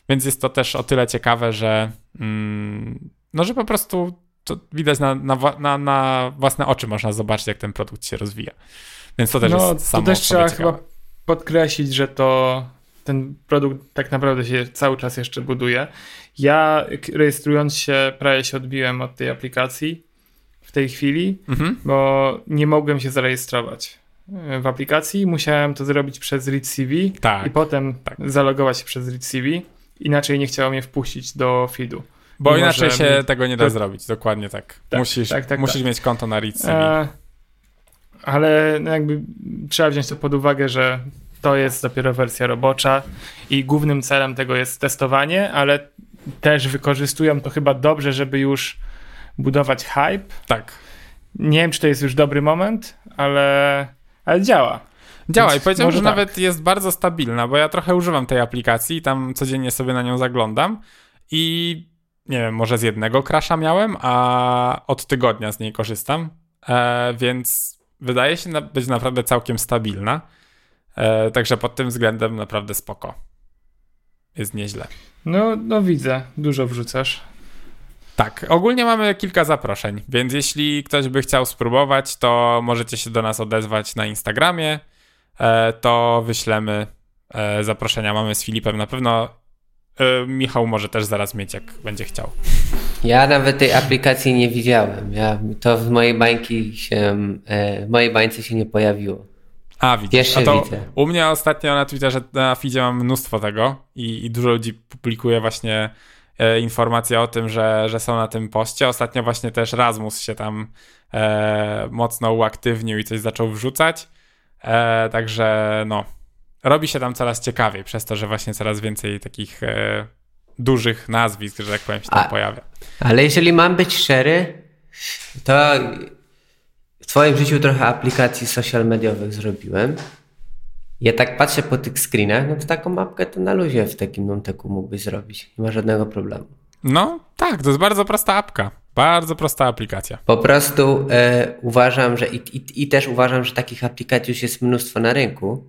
Więc jest to też o tyle ciekawe, że mm, no, że po prostu to widać na, na, na, własne oczy, można zobaczyć, jak ten produkt się rozwija. Więc to też no, jest samo to też trzeba ciekawe. chyba podkreślić, że to ten produkt tak naprawdę się cały czas jeszcze buduje. Ja rejestrując się prawie się odbiłem od tej aplikacji w tej chwili, mhm. bo nie mogłem się zarejestrować w aplikacji. Musiałem to zrobić przez ReadCV tak, i potem tak. zalogować się przez ReadCV. Inaczej nie chciało mnie wpuścić do feedu. Bo inaczej się mi... tego nie da to... zrobić, dokładnie tak. tak musisz tak, tak, musisz tak. mieć konto na ReadCV. E... Ale no jakby trzeba wziąć to pod uwagę, że to jest dopiero wersja robocza i głównym celem tego jest testowanie, ale też wykorzystują to chyba dobrze, żeby już budować hype. Tak. Nie wiem, czy to jest już dobry moment, ale, ale działa. Działa Więc i powiedziałbym, że tak. nawet jest bardzo stabilna, bo ja trochę używam tej aplikacji, tam codziennie sobie na nią zaglądam i nie wiem, może z jednego crasha miałem, a od tygodnia z niej korzystam, e, więc wydaje się być naprawdę całkiem stabilna. E, także pod tym względem naprawdę spoko. Jest nieźle. No, no widzę, dużo wrzucasz. Tak, ogólnie mamy kilka zaproszeń, więc jeśli ktoś by chciał spróbować, to możecie się do nas odezwać na Instagramie, e, to wyślemy e, zaproszenia. Mamy z Filipem na pewno. E, Michał może też zaraz mieć, jak będzie chciał. Ja nawet tej aplikacji nie widziałem. Ja, to w mojej bańki się, w mojej bańce się nie pojawiło. A, widzisz. Jeszcze A to widzę. U mnie ostatnio na Twitterze, na feedzie mam mnóstwo tego i, i dużo ludzi publikuje właśnie e, informacje o tym, że, że są na tym poście. Ostatnio właśnie też Rasmus się tam e, mocno uaktywnił i coś zaczął wrzucać. E, także no, robi się tam coraz ciekawiej przez to, że właśnie coraz więcej takich e, dużych nazwisk, że tak powiem, się tam A, pojawia. Ale jeżeli mam być szczery, to w Twoim życiu trochę aplikacji social mediowych zrobiłem. Ja tak patrzę po tych screenach, no to taką mapkę to na luzie w takim nonteku mógłbyś zrobić. Nie ma żadnego problemu. No tak, to jest bardzo prosta apka. Bardzo prosta aplikacja. Po prostu e, uważam, że i, i, i, też uważam, że takich aplikacji już jest mnóstwo na rynku.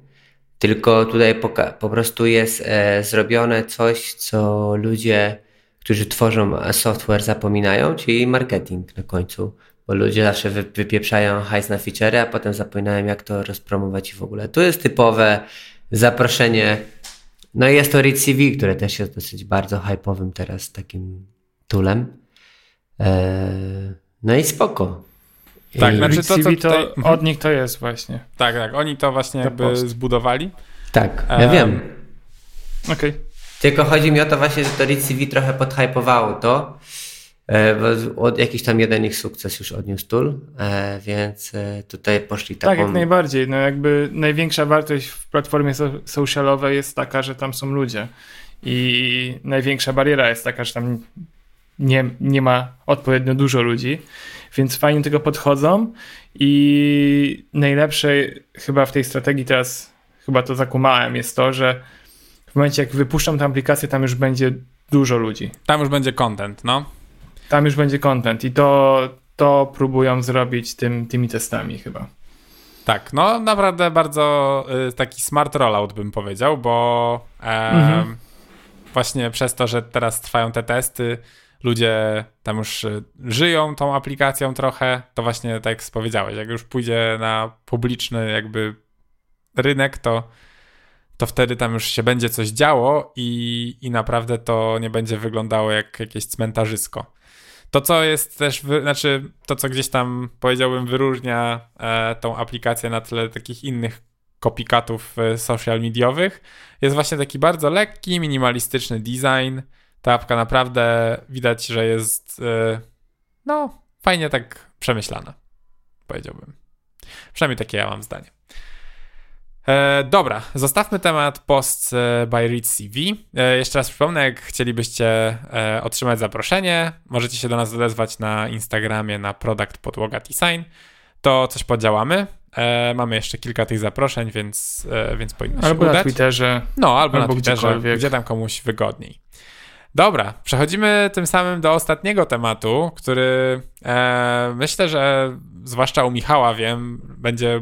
Tylko tutaj po, po prostu jest e, zrobione coś, co ludzie, którzy tworzą software, zapominają, czyli marketing na końcu bo ludzie zawsze wy, wypieprzają hajs na feature, a potem zapominają jak to rozpromować i w ogóle. Tu jest typowe zaproszenie. No i jest to Read CV, które też jest dosyć bardzo hypowym teraz takim toolem. Eee, no i spoko. Tak, I znaczy to, co tutaj... to mhm. od nich to jest właśnie. Tak, tak, oni to właśnie jakby post. zbudowali. Tak, ja um, wiem. Okej. Okay. Tylko chodzi mi o to właśnie, że to Read CV trochę podhypowało to, E, od jakiś tam jeden ich sukces już odniósł Tool, e, więc e, tutaj poszli taką... Tak, jak najbardziej. No jakby największa wartość w platformie socialowej jest taka, że tam są ludzie i największa bariera jest taka, że tam nie, nie ma odpowiednio dużo ludzi, więc fajnie do tego podchodzą i najlepsze chyba w tej strategii teraz, chyba to zakumałem, jest to, że w momencie jak wypuszczam tę aplikację, tam już będzie dużo ludzi. Tam już będzie content, no. Tam już będzie content i to, to próbują zrobić tym, tymi testami chyba. Tak, no naprawdę bardzo y, taki smart rollout bym powiedział, bo e, mhm. właśnie przez to, że teraz trwają te testy, ludzie tam już y, żyją tą aplikacją trochę, to właśnie tak jak powiedziałeś, jak już pójdzie na publiczny jakby rynek, to, to wtedy tam już się będzie coś działo i, i naprawdę to nie będzie wyglądało jak jakieś cmentarzysko. To, co jest też, znaczy to, co gdzieś tam powiedziałbym wyróżnia e, tą aplikację na tle takich innych kopikatów e, social mediowych, jest właśnie taki bardzo lekki, minimalistyczny design. Ta apka naprawdę widać, że jest e, no, fajnie tak przemyślana, powiedziałbym. Przynajmniej takie ja mam zdanie. E, dobra, zostawmy temat post e, by Read CV. E, jeszcze raz przypomnę, jak chcielibyście e, otrzymać zaproszenie, możecie się do nas odezwać na Instagramie na product podłoga design. To coś podziałamy. E, mamy jeszcze kilka tych zaproszeń, więc, więc powinno albo się udać. na Twitterze. No, albo, albo na Twitterze, gdzie tam komuś wygodniej. Dobra, przechodzimy tym samym do ostatniego tematu, który e, myślę, że zwłaszcza u Michała wiem, będzie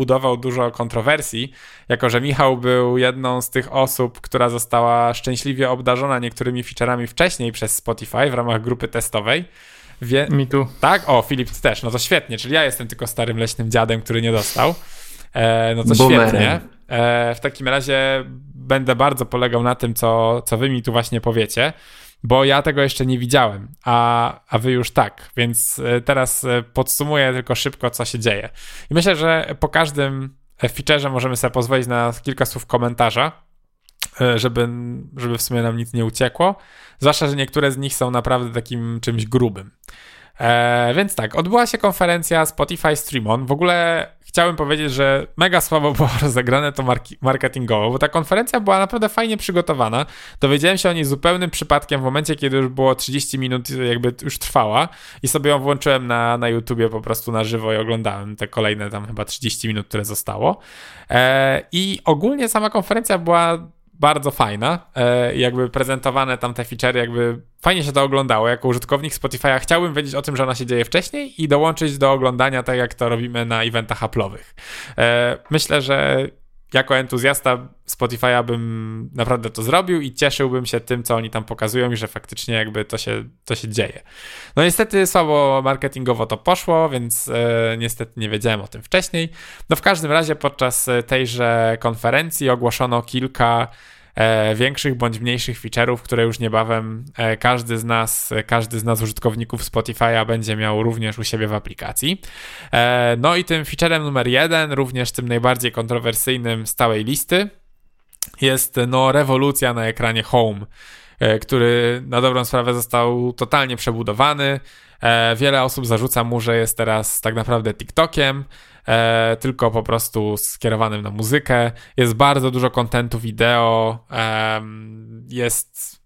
budował dużo kontrowersji, jako że Michał był jedną z tych osób, która została szczęśliwie obdarzona niektórymi featureami wcześniej przez Spotify w ramach grupy testowej. Wie... Mi tu. Tak? O, Filip też. No to świetnie, czyli ja jestem tylko starym leśnym dziadem, który nie dostał. E, no to Boomerem. świetnie. E, w takim razie będę bardzo polegał na tym, co, co wy mi tu właśnie powiecie, bo ja tego jeszcze nie widziałem, a, a wy już tak, więc e, teraz e, podsumuję tylko szybko, co się dzieje. I myślę, że po każdym featureze możemy sobie pozwolić na kilka słów komentarza, e, żeby, żeby w sumie nam nic nie uciekło. Zwłaszcza, że niektóre z nich są naprawdę takim czymś grubym. E, więc tak, odbyła się konferencja Spotify Stream On. W ogóle chciałem powiedzieć, że mega słabo było rozegrane to marketingowo, bo ta konferencja była naprawdę fajnie przygotowana. Dowiedziałem się o niej zupełnym przypadkiem w momencie, kiedy już było 30 minut, jakby już trwała i sobie ją włączyłem na, na YouTubie po prostu na żywo i oglądałem te kolejne tam chyba 30 minut, które zostało. E, I ogólnie sama konferencja była bardzo fajna. E, jakby prezentowane tam te featurey, jakby fajnie się to oglądało. Jako użytkownik Spotify'a chciałbym wiedzieć o tym, że ona się dzieje wcześniej i dołączyć do oglądania tak, jak to robimy na eventach Apple'owych. E, myślę, że jako entuzjasta Spotify'a bym naprawdę to zrobił i cieszyłbym się tym, co oni tam pokazują i że faktycznie jakby to się, to się dzieje. No niestety słabo marketingowo to poszło, więc e, niestety nie wiedziałem o tym wcześniej. No w każdym razie podczas tejże konferencji ogłoszono kilka e, większych bądź mniejszych feature'ów, które już niebawem e, każdy z nas, e, każdy z nas użytkowników Spotify'a będzie miał również u siebie w aplikacji. E, no i tym featurem numer jeden, również tym najbardziej kontrowersyjnym z całej listy, jest no rewolucja na ekranie Home, e, który na dobrą sprawę został totalnie przebudowany. E, Wiele osób zarzuca mu, że jest teraz tak naprawdę TikTokiem, e, tylko po prostu skierowanym na muzykę. Jest bardzo dużo kontentu wideo, em, jest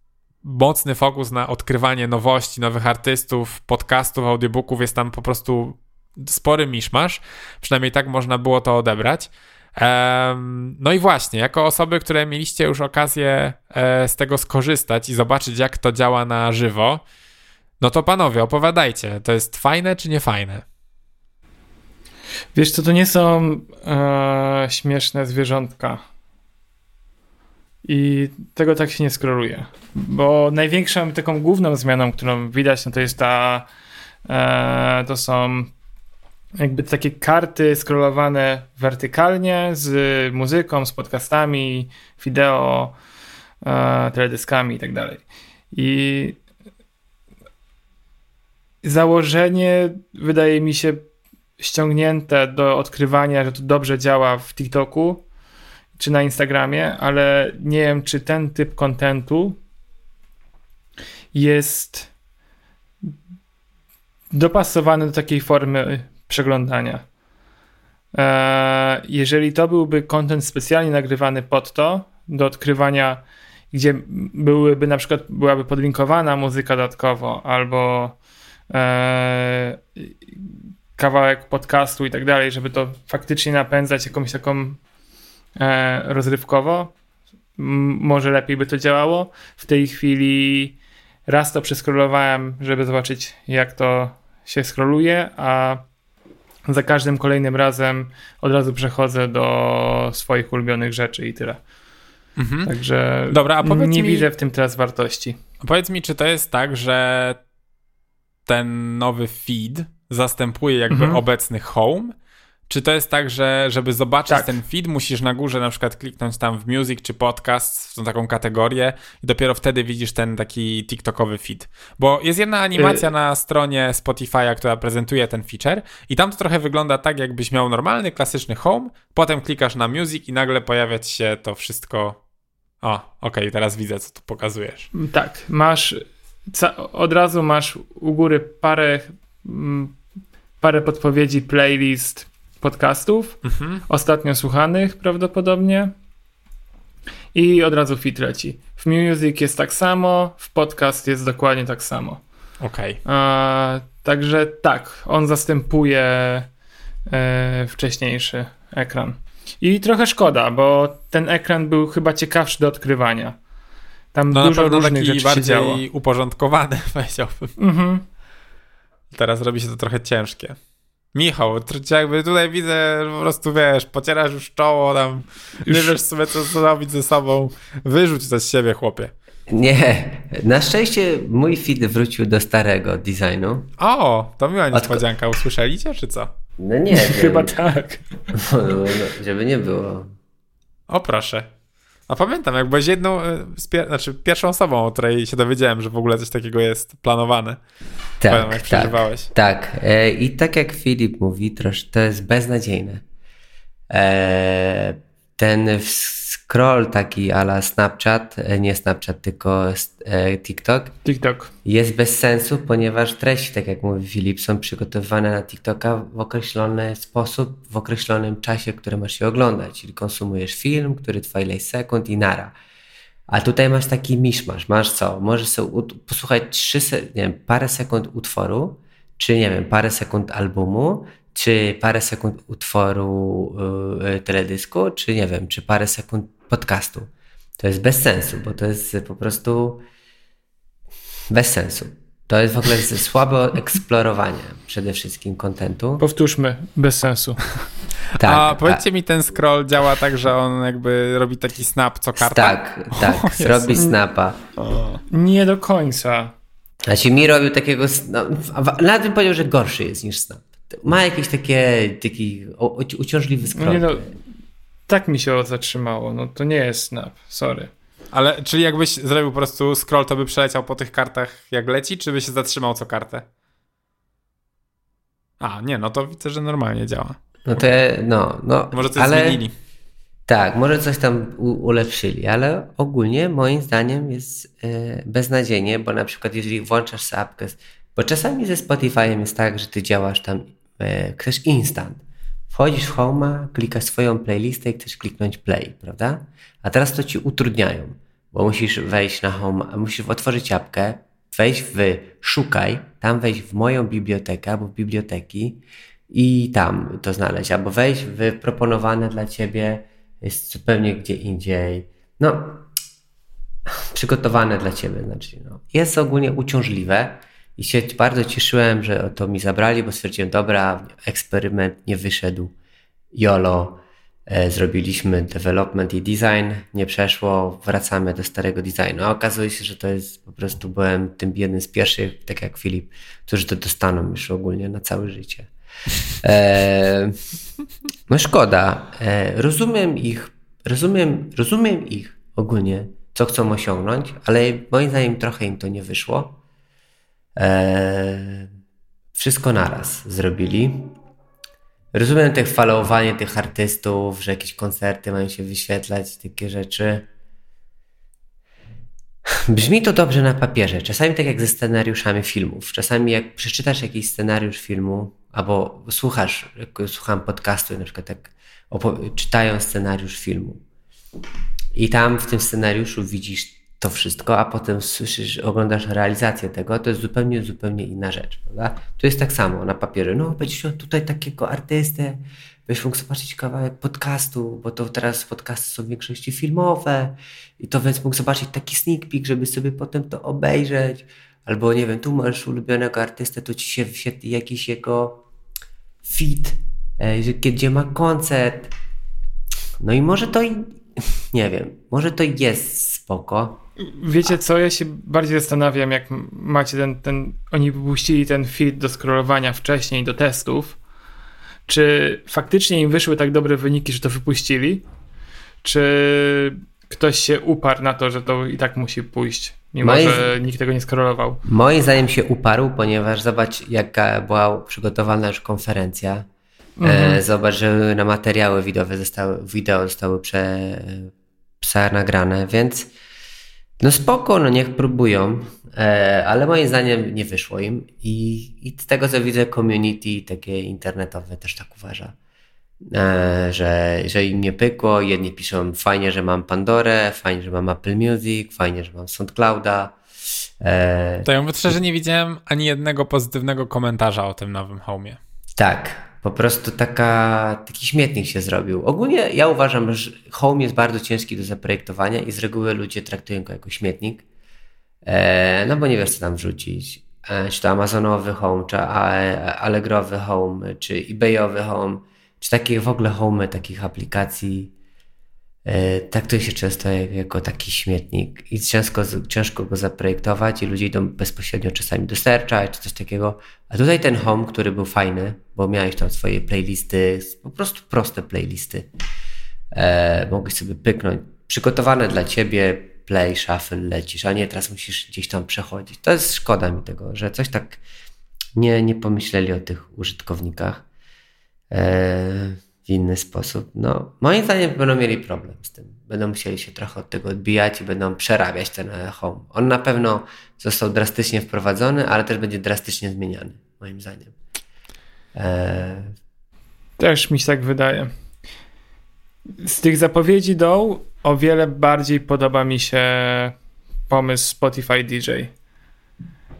mocny fokus na odkrywanie nowości, nowych artystów, podcastów, audiobooków, jest tam po prostu spory miszmasz, przynajmniej tak można było to odebrać. No i właśnie, jako osoby, które mieliście już okazję e, z tego skorzystać i zobaczyć, jak to działa na żywo, no to panowie, opowiadajcie, to jest fajne czy nie fajne? Wiesz co, to nie są e, śmieszne zwierzątka. I tego tak się nie skroluje. Bo największą taką główną zmianą, którą widać, no to jest ta. E, to są jakby takie karty scrollowane wertykalnie z muzyką, z podcastami, wideo, e, teledyskami i tak dalej. I założenie wydaje mi się ściągnięte do odkrywania, że to dobrze działa w TikToku czy na Instagramie, ale nie wiem, czy ten typ kontentu jest dopasowany do takiej formy przeglądania. Eee, Jeżeli to byłby kontent specjalnie nagrywany pod to, do odkrywania, gdzie byłyby na przykład byłaby podlinkowana muzyka dodatkowo, albo eee, kawałek podcastu i tak dalej, żeby to faktycznie napędzać jakąś taką e, rozrywkowo, m- może lepiej by to działało. W tej chwili raz to przeskrolowałem, żeby zobaczyć jak to się skroluje, a za każdym kolejnym razem od razu przechodzę do swoich ulubionych rzeczy i tyle. Mhm. Także Dobra, nie mi- widzę w tym teraz wartości. Powiedz mi, czy to jest tak, że ten nowy feed zastępuje jakby mhm. obecny home? Czy to jest tak, że żeby zobaczyć tak. ten feed, musisz na górze na przykład kliknąć tam w music czy podcast, w tą taką kategorię i dopiero wtedy widzisz ten taki TikTokowy feed. Bo jest jedna animacja y na stronie Spotify'a, która prezentuje ten feature i tam to trochę wygląda tak, jakbyś miał normalny, klasyczny home, potem klikasz na music i nagle pojawia ci się to wszystko. O, okej, okay, teraz widzę, co tu pokazujesz. Tak, masz od razu masz u góry parę parę podpowiedzi playlist podcastów, mhm. ostatnio słuchanych prawdopodobnie. I od razu fit leci. W music jest tak samo, w podcast jest dokładnie tak samo. Okej. Okay. Także tak, on zastępuje e, wcześniejszy ekran. I trochę szkoda, bo ten ekran był chyba ciekawszy do odkrywania. Tam no dużo różnych rzeczy bardziej działo. uporządkowany, powiedziałbym. Mhm. Teraz robi się to trochę ciężkie. Michał, jakby tutaj widzę, po prostu wiesz, pocierasz już czoło, tam już... nie wiesz sobie co zrobić ze sobą. Wyrzuć to z siebie, chłopie. Nie, na szczęście mój feed wrócił do starego designu. O, to miła niespodzianka. Usłyszeliście, czy co? No nie Chyba tak. No, no, no, żeby nie było. O proszę. A pamiętam, jak byłeś jedną, e, pier znaczy pierwszą osobą, o której się dowiedziałem, że w ogóle coś takiego jest planowane. Tak, pamiętam, jak tak, przeżywałeś. Tak. E, I tak jak Filip mówi, trosz, to jest beznadziejne. E, ten scroll taki ala Snapchat, e, nie Snapchat, tylko e, TikTok. TikTok. Jest bez sensu, ponieważ treści, tak jak mówi Filip, są przygotowane na TikToka w określony sposób, w określonym czasie, który masz się oglądać. Czyli konsumujesz film, który trwa ileś sekund i nara. A tutaj masz taki miszmasz. Masz co? Możesz sobie posłuchać trzy, nie wiem, parę sekund utworu, czy nie wiem, parę sekund albumu, czy parę sekund utworu yy, teledysku, czy nie wiem, czy parę sekund podcastu. To jest bez sensu, bo to jest po prostu bez sensu. To jest w ogóle słabe eksplorowanie przede wszystkim kontentu. Powtórzmy, bez sensu. Tak, a powiedzcie a... mi, ten scroll działa tak, że on jakby robi taki snap co karta? Tak, tak, o, robi snapa. O. Nie do końca. Znaczy mi robił takiego, no, nawet bym powiedział, że gorszy jest niż snap. Ma jakieś takie, taki uciążliwy scroll. No nie no, tak mi się zatrzymało. No to nie jest snap, sorry. Ale czyli jakbyś zrobił po prostu scroll, to by przeleciał po tych kartach jak leci, czy by się zatrzymał co kartę? A, nie, no to widzę, że normalnie działa. No te, no, no. Może coś ale, zmienili. Tak, może coś tam u, ulepszyli, ale ogólnie moim zdaniem jest e, beznadziejnie, bo na przykład jeżeli włączasz apkę, bo czasami ze Spotify'em jest tak, że ty działasz tam, chcesz instant. Wchodzisz w Home, klikasz swoją playlistę i chcesz kliknąć play, prawda? A teraz to ci utrudniają, bo musisz wejść na Home, musisz otworzyć apkę, wejść w szukaj, tam wejść w moją bibliotekę albo w biblioteki i tam to znaleźć, albo wejść w proponowane dla ciebie jest zupełnie gdzie indziej. No, przygotowane dla ciebie, znaczy, no. Jest ogólnie uciążliwe i się bardzo cieszyłem, że to mi zabrali, bo stwierdziłem, dobra, eksperyment nie wyszedł, YOLO, e, zrobiliśmy development i design, nie przeszło, wracamy do starego designu. A okazuje się, że to jest po prostu, byłem tym jednym z pierwszych, tak jak Filip, którzy to dostaną już ogólnie na całe życie. E, no szkoda. E, rozumiem ich, rozumiem, rozumiem ich ogólnie, co chcą osiągnąć, ale moim zdaniem trochę im to nie wyszło. E, wszystko naraz zrobili. Rozumiem te falowanie tych artystów, że jakieś koncerty mają się wyświetlać, takie rzeczy. Brzmi to dobrze na papierze. Czasami tak jak ze scenariuszami filmów. Czasami jak przeczytasz jakiś scenariusz filmu, albo słuchasz, słucham podcastu na przykład tak czytają scenariusz filmu. I tam w tym scenariuszu widzisz to wszystko, a potem słyszysz, oglądasz realizację tego, to jest zupełnie, zupełnie inna rzecz, prawda? To jest tak samo na papierze. No, będziesz miał tutaj takiego artystę, byś mógł zobaczyć kawałek podcastu, bo to teraz podcasty są w większości filmowe i to więc mógł zobaczyć taki sneak peek, żeby sobie potem to obejrzeć. Albo nie wiem, tu masz ulubionego artystę, to ci się wyświetli jakiś jego fit, e, gdzie ma koncert. No i może to, nie wiem, może to jest spoko. Wiecie co, ja się bardziej zastanawiam, jak macie ten, ten oni wypuścili ten feed do scrollowania wcześniej, do testów, czy faktycznie im wyszły tak dobre wyniki, że to wypuścili, czy ktoś się uparł na to, że to i tak musi pójść, mimo Moim... że nikt tego nie scrollował. Moim zdaniem się uparł, ponieważ zobacz, jaka była przygotowana już konferencja. E, mhm. Zobacz, że na materiały wideowe zostały, wideo zostały prze, prze nagrane, więc no spoko, no niech próbują, e, ale moim zdaniem nie wyszło im i, i z tego co widzę community takie internetowe też tak uważa. E, że, że im nie pykło. Jedni piszą fajnie, że mam Pandorę, fajnie, że mam Apple Music, fajnie, że mam SoundClouda. E, to ja mówię szczerze, nie widziałem ani jednego pozytywnego komentarza o tym nowym Home'ie. Tak, po prostu taka, taki śmietnik się zrobił. Ogólnie ja uważam, że Home jest bardzo ciężki do zaprojektowania i z reguły ludzie traktują go jako śmietnik, e, no bo nie wiesz co tam wrzucić. czy to Amazonowy Home, czy Allegrowy Home, czy eBayowy Home czy takie w ogóle home takich aplikacji e, traktuje się często jako taki śmietnik i ciężko, ciężko go zaprojektować i ludzie idą bezpośrednio czasami do czy coś takiego. A tutaj ten home, który był fajny, bo miałeś tam swoje playlisty, po prostu proste playlisty. E, mogłeś sobie pyknąć. Przygotowane dla ciebie, play, shuffle, lecisz, a nie teraz musisz gdzieś tam przechodzić. To jest szkoda mi tego, że coś tak nie, nie pomyśleli o tych użytkownikach. E, w inny sposób. No, moim zdaniem będą mieli problem z tym. Będą musieli się trochę od tego odbijać i będą przerabiać ten home. On na pewno został drastycznie wprowadzony, ale też będzie drastycznie zmieniany, moim zdaniem. E... Też mi się tak wydaje. Z tych zapowiedzi do o wiele bardziej podoba mi się pomysł Spotify DJ.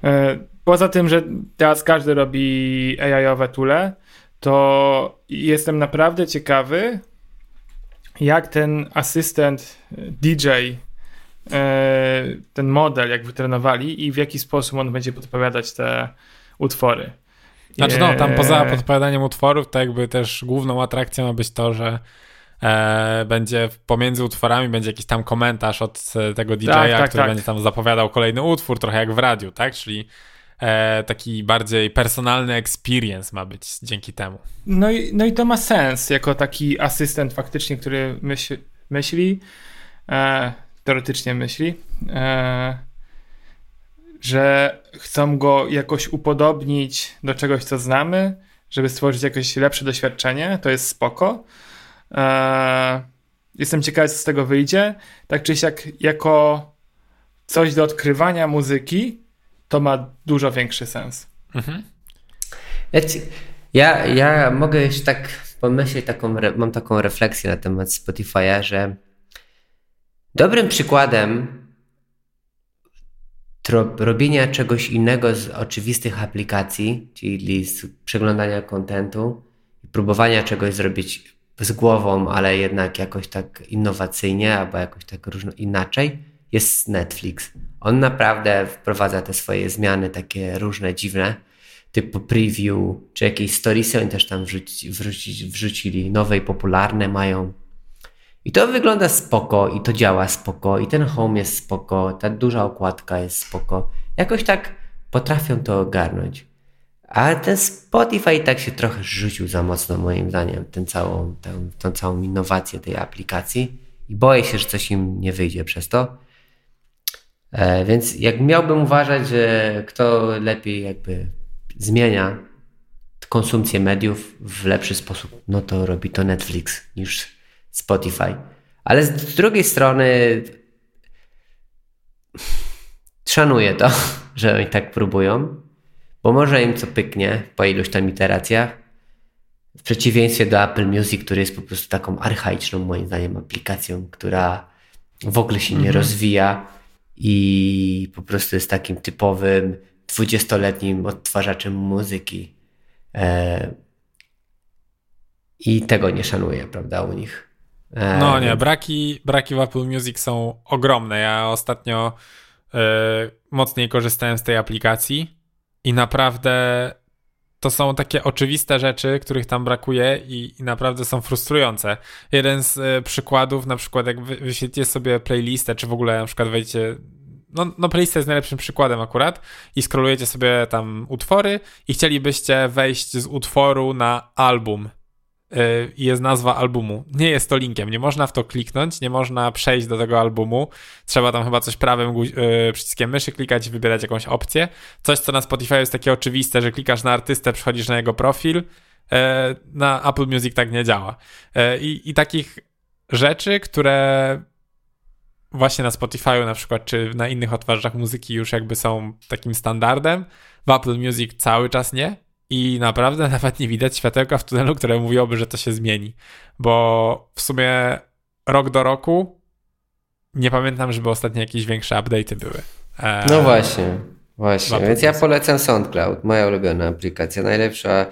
E, poza tym, że teraz każdy robi AI-owe tule, to jestem naprawdę ciekawy, jak ten asystent e, DJ, e, ten model, jak wytrenowali i w jaki sposób on będzie podpowiadać te utwory. Znaczy no, tam poza e, podpowiadaniem utworów, to jakby też główną atrakcją ma być to, że e, będzie pomiędzy utworami będzie jakiś tam komentarz od tego DJ-a, tak, tak, który tak. będzie tam zapowiadał kolejny utwór, trochę jak w radiu, tak? Czyli e, taki bardziej personalny experience ma być dzięki temu. No i, no i to ma sens, jako taki asystent faktycznie, który myśl, myśli, e, teoretycznie myśli, e, że chcą go jakoś upodobnić do czegoś, co znamy, żeby stworzyć jakieś lepsze doświadczenie, to jest spoko. E, jestem ciekawy, co z tego wyjdzie. Tak czy siak, jako coś do odkrywania muzyki, to ma dużo większy sens. Mhm. Ja, ja mogę jeszcze tak pomyśleć, taką, mam taką refleksję na temat Spotify'a, że dobrym przykładem robienia czegoś innego z oczywistych aplikacji, czyli z przeglądania kontentu i próbowania czegoś zrobić z głową, ale jednak jakoś tak innowacyjnie albo jakoś tak różno inaczej, jest Netflix. On naprawdę wprowadza te swoje zmiany takie różne, dziwne, typu preview, czy jakieś storiesy oni też tam wrzuci, wrzuci, wrzucili, nowe i popularne mają. I to wygląda spoko i to działa spoko i ten home jest spoko, ta duża okładka jest spoko. Jakoś tak potrafią to ogarnąć. Ale ten Spotify tak się trochę rzucił za mocno moim zdaniem, ten całą, tę, tą całą innowację tej aplikacji i boję się, że coś im nie wyjdzie przez to. E, więc jak miałbym uważać, że kto lepiej jakby zmienia konsumpcję mediów w lepszy sposób, no to robi to Netflix niż Spotify. Ale z drugiej strony szanuję to, że oni tak próbują, bo może im co pyknie po iluś tam iteracjach. W przeciwieństwie do Apple Music, który jest po prostu taką archaiczną, moim zdaniem, aplikacją, która w ogóle się nie mhm. rozwija i po prostu jest takim typowym dwudziestoletnim odtwarzaczem muzyki. E, I tego nie szanuję, prawda, u nich. E, no nie, braki, braki w Apple Music są ogromne. Ja ostatnio e, mocniej korzystałem z tej aplikacji i naprawdę to są takie oczywiste rzeczy, których tam brakuje i, i naprawdę są frustrujące. Jeden z y, przykładów, na przykład jak wy, wyświetlicie sobie playlistę, czy w ogóle na przykład wejdziecie no, no playlista jest najlepszym przykładem akurat i skrolujecie sobie tam utwory i chcielibyście wejść z utworu na album i jest nazwa albumu. Nie jest to linkiem, nie można w to kliknąć, nie można przejść do tego albumu. Trzeba tam chyba coś prawym y, przyciskiem myszy klikać i wybierać jakąś opcję. Coś, co na Spotify jest takie oczywiste, że klikasz na artystę, przychodzisz na jego profil. Y, na Apple Music tak nie działa. I, i takich rzeczy, które właśnie na Spotify'u na przykład, czy na innych odtwarzaczach muzyki już jakby są takim standardem. W Apple Music cały czas nie. I naprawdę nawet nie widać światełka w tunelu, które mówiłoby, że to się zmieni. Bo w sumie rok do roku nie pamiętam, żeby ostatnio jakieś większe update'y były. Eee, no właśnie, właśnie. Więc ja polecam SoundCloud, moja ulubiona aplikacja. Najlepsza,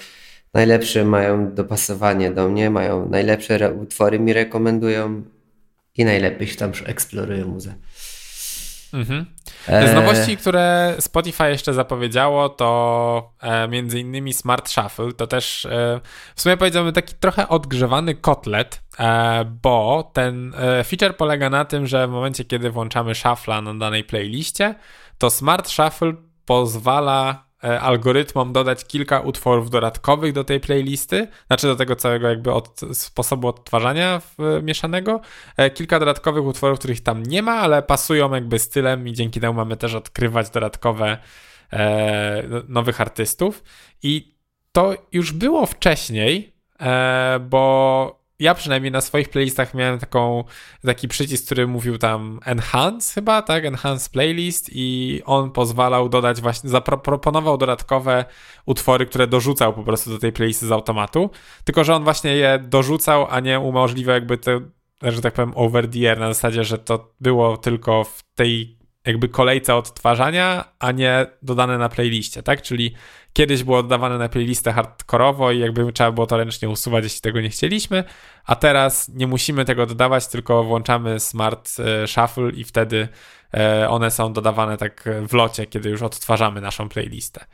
najlepsze mają dopasowanie do mnie, mają najlepsze utwory mi rekomendują i najlepiej się tam eksploruje muzę. Mhm. E, Z nowości, które Spotify jeszcze zapowiedziało, to e, między innymi Smart Shuffle. To też e, w sumie powiedziałbym taki trochę odgrzewany kotlet, e, bo ten e, feature polega na tym, że w momencie, kiedy włączamy shuffla na danej playliście, to Smart Shuffle pozwala E, algorytmom dodać kilka utworów dodatkowych do tej playlisty, znaczy do tego całego jakby od, sposobu odtwarzania mieszanego, e, kilka dodatkowych utworów, których tam nie ma, ale pasują jakby stylem i dzięki temu mamy też odkrywać dodatkowe e, nowych artystów. I to już było wcześniej, e, bo ja przynajmniej na swoich playlistach miałem taką, taki przycisk, który mówił tam enhance chyba, tak? Enhance playlist i on pozwalał dodać właśnie, zaproponował dodatkowe utwory, które dorzucał po prostu do tej playlisty z automatu, tylko że on właśnie je dorzucał, a nie umożliwiał jakby to, że tak powiem over the air, na zasadzie, że to było tylko w tej jakby kolejce odtwarzania, a nie dodane na playliście, tak? Czyli kiedyś było oddawane na playlistę hardkorowo i jakby trzeba było to ręcznie usuwać, jeśli tego nie chcieliśmy, a teraz nie musimy tego dodawać, tylko włączamy Smart e, Shuffle i wtedy e, one są dodawane tak w locie, kiedy już odtwarzamy naszą playlistę.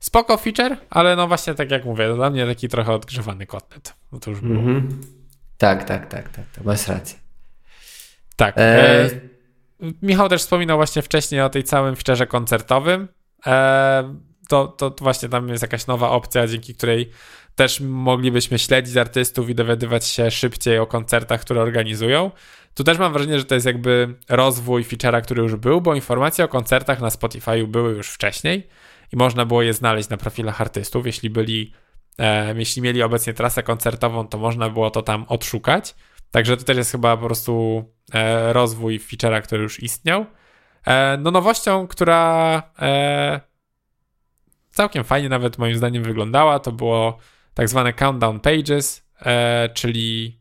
Spoko feature, ale no właśnie tak jak mówię, dla mnie taki trochę odgrzewany kotlet. No to już było. Mm -hmm. Tak, tak, tak, tak, tak, masz rację. Tak. E... Michał też wspominał właśnie wcześniej o tej całym featureze koncertowym. E, to, to właśnie tam jest jakaś nowa opcja, dzięki której też moglibyśmy śledzić artystów i dowiadywać się szybciej o koncertach, które organizują. Tu też mam wrażenie, że to jest jakby rozwój feature'a, który już był, bo informacje o koncertach na Spotify były już wcześniej i można było je znaleźć na profilach artystów. Jeśli byli, e, jeśli mieli obecnie trasę koncertową, to można było to tam odszukać. Także to też jest chyba po prostu e, rozwój feature'a, który już istniał. E, no nowością, która e, całkiem fajnie nawet moim zdaniem wyglądała, to było tak zwane countdown pages, czyli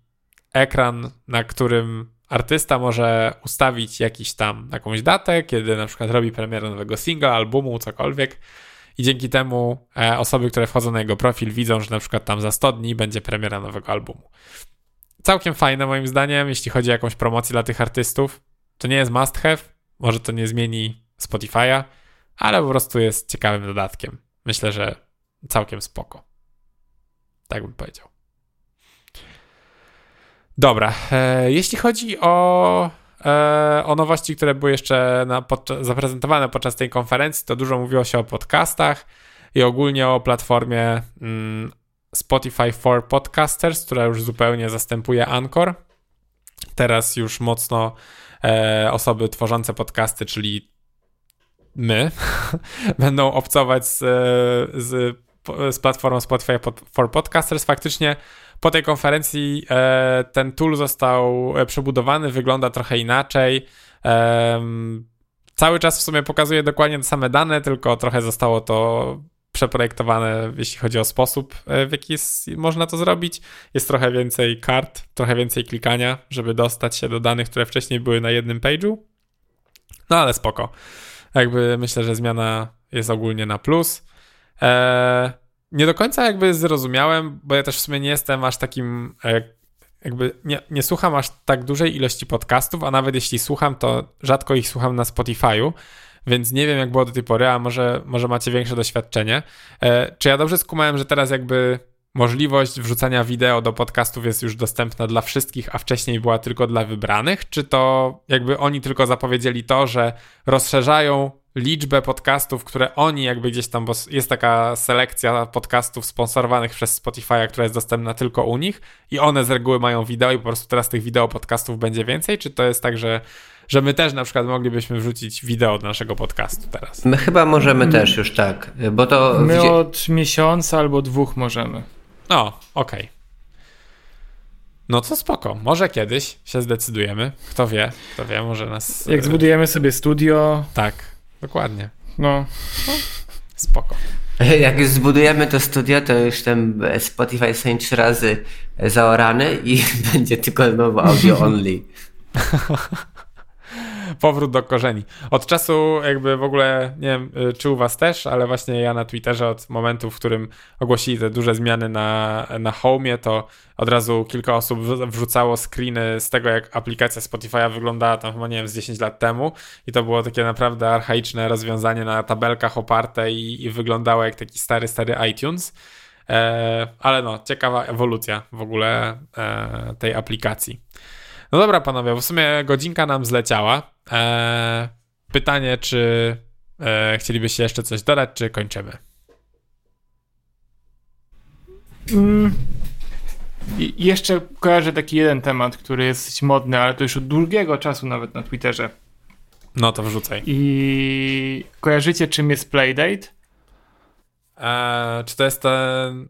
ekran, na którym artysta może ustawić jakiś tam jakąś datę, kiedy na przykład robi premierę nowego singla, albumu, cokolwiek i dzięki temu osoby, które wchodzą na jego profil widzą, że na przykład tam za 100 dni będzie premiera nowego albumu całkiem fajne moim zdaniem, jeśli chodzi o jakąś promocję dla tych artystów. To nie jest must have, może to nie zmieni Spotify'a, ale po prostu jest ciekawym dodatkiem. Myślę, że całkiem spoko. Tak bym powiedział. Dobra, e, jeśli chodzi o, e, o nowości, które były jeszcze na, pod, zaprezentowane podczas tej konferencji, to dużo mówiło się o podcastach i ogólnie o platformie mm, Spotify for Podcasters, która już zupełnie zastępuje Anchor. Teraz już mocno e, osoby tworzące podcasty, czyli my, będą obcować z, z, z platformą Spotify for Podcasters. Faktycznie po tej konferencji e, ten tool został e, przebudowany, wygląda trochę inaczej. E, cały czas w sumie pokazuje dokładnie te same dane, tylko trochę zostało to przeprojektowane, jeśli chodzi o sposób, e, w jaki jest, można to zrobić. Jest trochę więcej kart, trochę więcej klikania, żeby dostać się do danych, które wcześniej były na jednym page'u. No ale spoko. Jakby myślę, że zmiana jest ogólnie na plus. Eee, nie do końca jakby zrozumiałem, bo ja też w sumie nie jestem aż takim e, jakby nie, nie słucham aż tak dużej ilości podcastów, a nawet jeśli słucham, to rzadko ich słucham na Spotify'u, więc nie wiem jak było do tej pory, a może, może macie większe doświadczenie. E, czy ja dobrze skumałem, że teraz jakby możliwość wrzucania wideo do podcastów jest już dostępna dla wszystkich, a wcześniej była tylko dla wybranych? Czy to jakby oni tylko zapowiedzieli to, że rozszerzają liczbę podcastów, które oni jakby gdzieś tam, bo jest taka selekcja podcastów sponsorowanych przez Spotify, która jest dostępna tylko u nich i one z reguły mają wideo i po prostu teraz tych wideo podcastów będzie więcej? Czy to jest tak, że że my też na przykład moglibyśmy wrzucić wideo do naszego podcastu teraz. My chyba możemy też już tak, bo to... My od miesiąca albo dwóch możemy. O, okej. Okay. No to spoko. Może kiedyś się zdecydujemy. Kto wie, kto wie, może nas... Jak zbudujemy sobie studio... Tak, dokładnie. No. no spoko. Jak już zbudujemy to studio, to już ten Spotify są trzy razy zaorany i będzie tylko znowu audio only. powrót do korzeni. Od czasu jakby w ogóle, nie wiem, y, czy u was też, ale właśnie ja na Twitterze od momentu, w którym ogłosili te duże zmiany na, na Home, to od razu kilka osób wrzucało screeny z tego, jak aplikacja Spotify'a wyglądała tam chyba, nie wiem, z 10 lat temu i to było takie naprawdę archaiczne rozwiązanie na tabelkach oparte i, i wyglądało jak taki stary, stary iTunes. E, ale no, ciekawa ewolucja w ogóle e, tej aplikacji. No dobra, panowie, w sumie godzinka nam zleciała. Eee, pytanie, czy e, chcielibyście jeszcze coś dodać, czy kończymy? Mm. I jeszcze kojarzę taki jeden temat, który jest dosyć modny, ale to już od długiego czasu nawet na Twitterze. No to wrzucaj. I kojarzycie, czym jest Playdate? Eee, czy to jest ten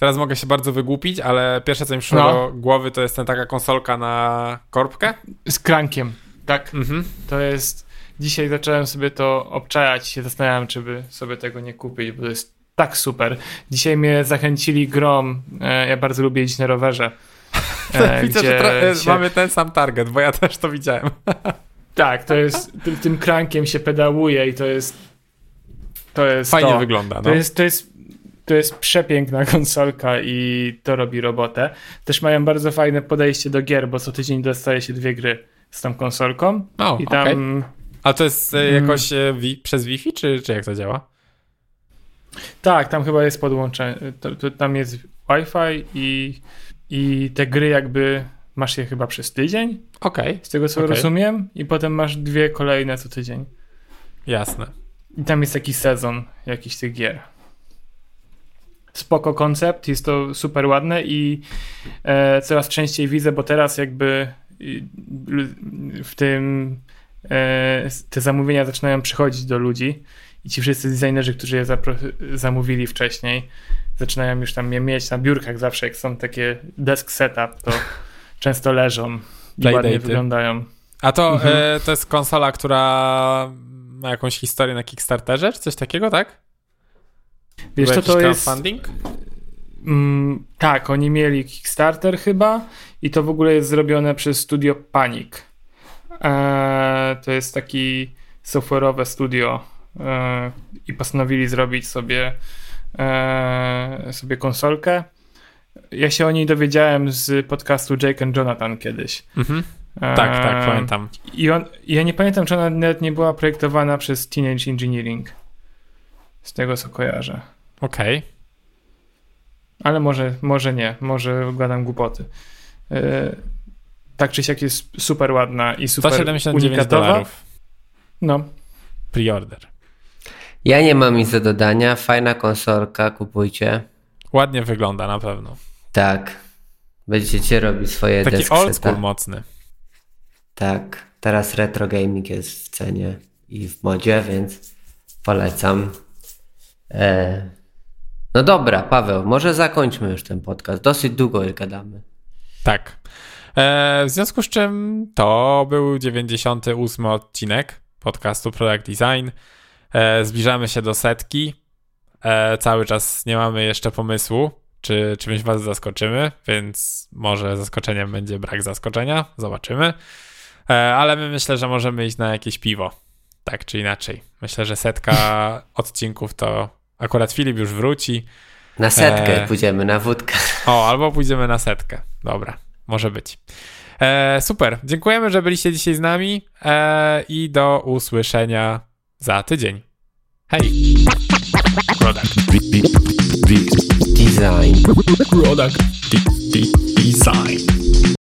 Teraz mogę się bardzo wygłupić, ale pierwsze co mi przyszło no. do głowy to jest ten taka konsolka na korbkę. Z krankiem, tak. Mhm. To jest... Dzisiaj zacząłem sobie to obczajać się zastanawiałem, czy by sobie tego nie kupić, bo to jest tak super. Dzisiaj mnie zachęcili grom. E, ja bardzo lubię jeździć na rowerze. E, Widzę, że się... mamy ten sam target, bo ja też to widziałem. tak, to jest... Tym, tym krankiem się pedałuje i to jest... To jest Fajnie to. wygląda. No. To, jest, to jest to jest przepiękna konsolka i to robi robotę. Też mają bardzo fajne podejście do gier, bo co tydzień dostaje się dwie gry z tą konsolką. O, i tam... Okay. A to jest e, mm. jakoś e, wi przez Wi-Fi, czy, czy jak to działa? Tak, tam chyba jest podłączenie. To, to, tam jest Wi-Fi i, i te gry jakby masz je chyba przez tydzień. Okej. Okay. Z tego co okay. rozumiem. I potem masz dwie kolejne co tydzień. Jasne. I tam jest taki sezon jakiś tych gier spoko koncept, jest to super ładne i e, coraz częściej widzę, bo teraz jakby w tym e, te zamówienia zaczynają przychodzić do ludzi i ci wszyscy designerzy, którzy je zamówili wcześniej, zaczynają już tam je mieć na biurkach zawsze, jak są takie desk setup, to często leżą i ładnie wyglądają. A to, mhm. e, to jest konsola, która ma jakąś historię na Kickstarterze, czy coś takiego, tak? Wiesz co to jest? Crowdfunding? Mm, tak, oni mieli Kickstarter chyba i to w ogóle jest zrobione przez studio Panic. Eee, to jest taki software'owe studio eee, i postanowili zrobić sobie eee, sobie konsolkę. Ja się o niej dowiedziałem z podcastu Jake and Jonathan kiedyś. Mhm. Tak, tak, pamiętam. I on, ja nie pamiętam, czy ona nawet nie była projektowana przez Teenage Engineering. Z tego co kojarzę. Okej. Okay. Ale może, może nie, może gadam głupoty. Yy, tak czy siak jest super ładna i super 179 dolarów. No. Preorder. Ja nie mam nic do dodania. Fajna konsolka, kupujcie. Ładnie wygląda na pewno. Tak. Będziecie robić swoje Taki old school mocny. Tak. Teraz retro gaming jest w cenie i w modzie, więc polecam. E, no dobra, Paweł, może zakończmy już ten podcast. Dosyć długo już gadamy. Tak. E, w związku z czym to był 98 odcinek podcastu Product Design. E, zbliżamy się do setki. cały czas nie mamy jeszcze pomysłu, czy czymś was zaskoczymy, więc może zaskoczeniem będzie brak zaskoczenia. Zobaczymy. ale my myślę, że możemy iść na jakieś piwo. Tak czy inaczej. Myślę, że setka odcinków to Akurat Filip już wróci. Na setkę e... pójdziemy, na wódkę. O, albo pójdziemy na setkę. Dobra, może być. E, super. Dziękujemy, że byliście dzisiaj z nami e, i do usłyszenia za tydzień. Hej! Product. Design. Product. Design.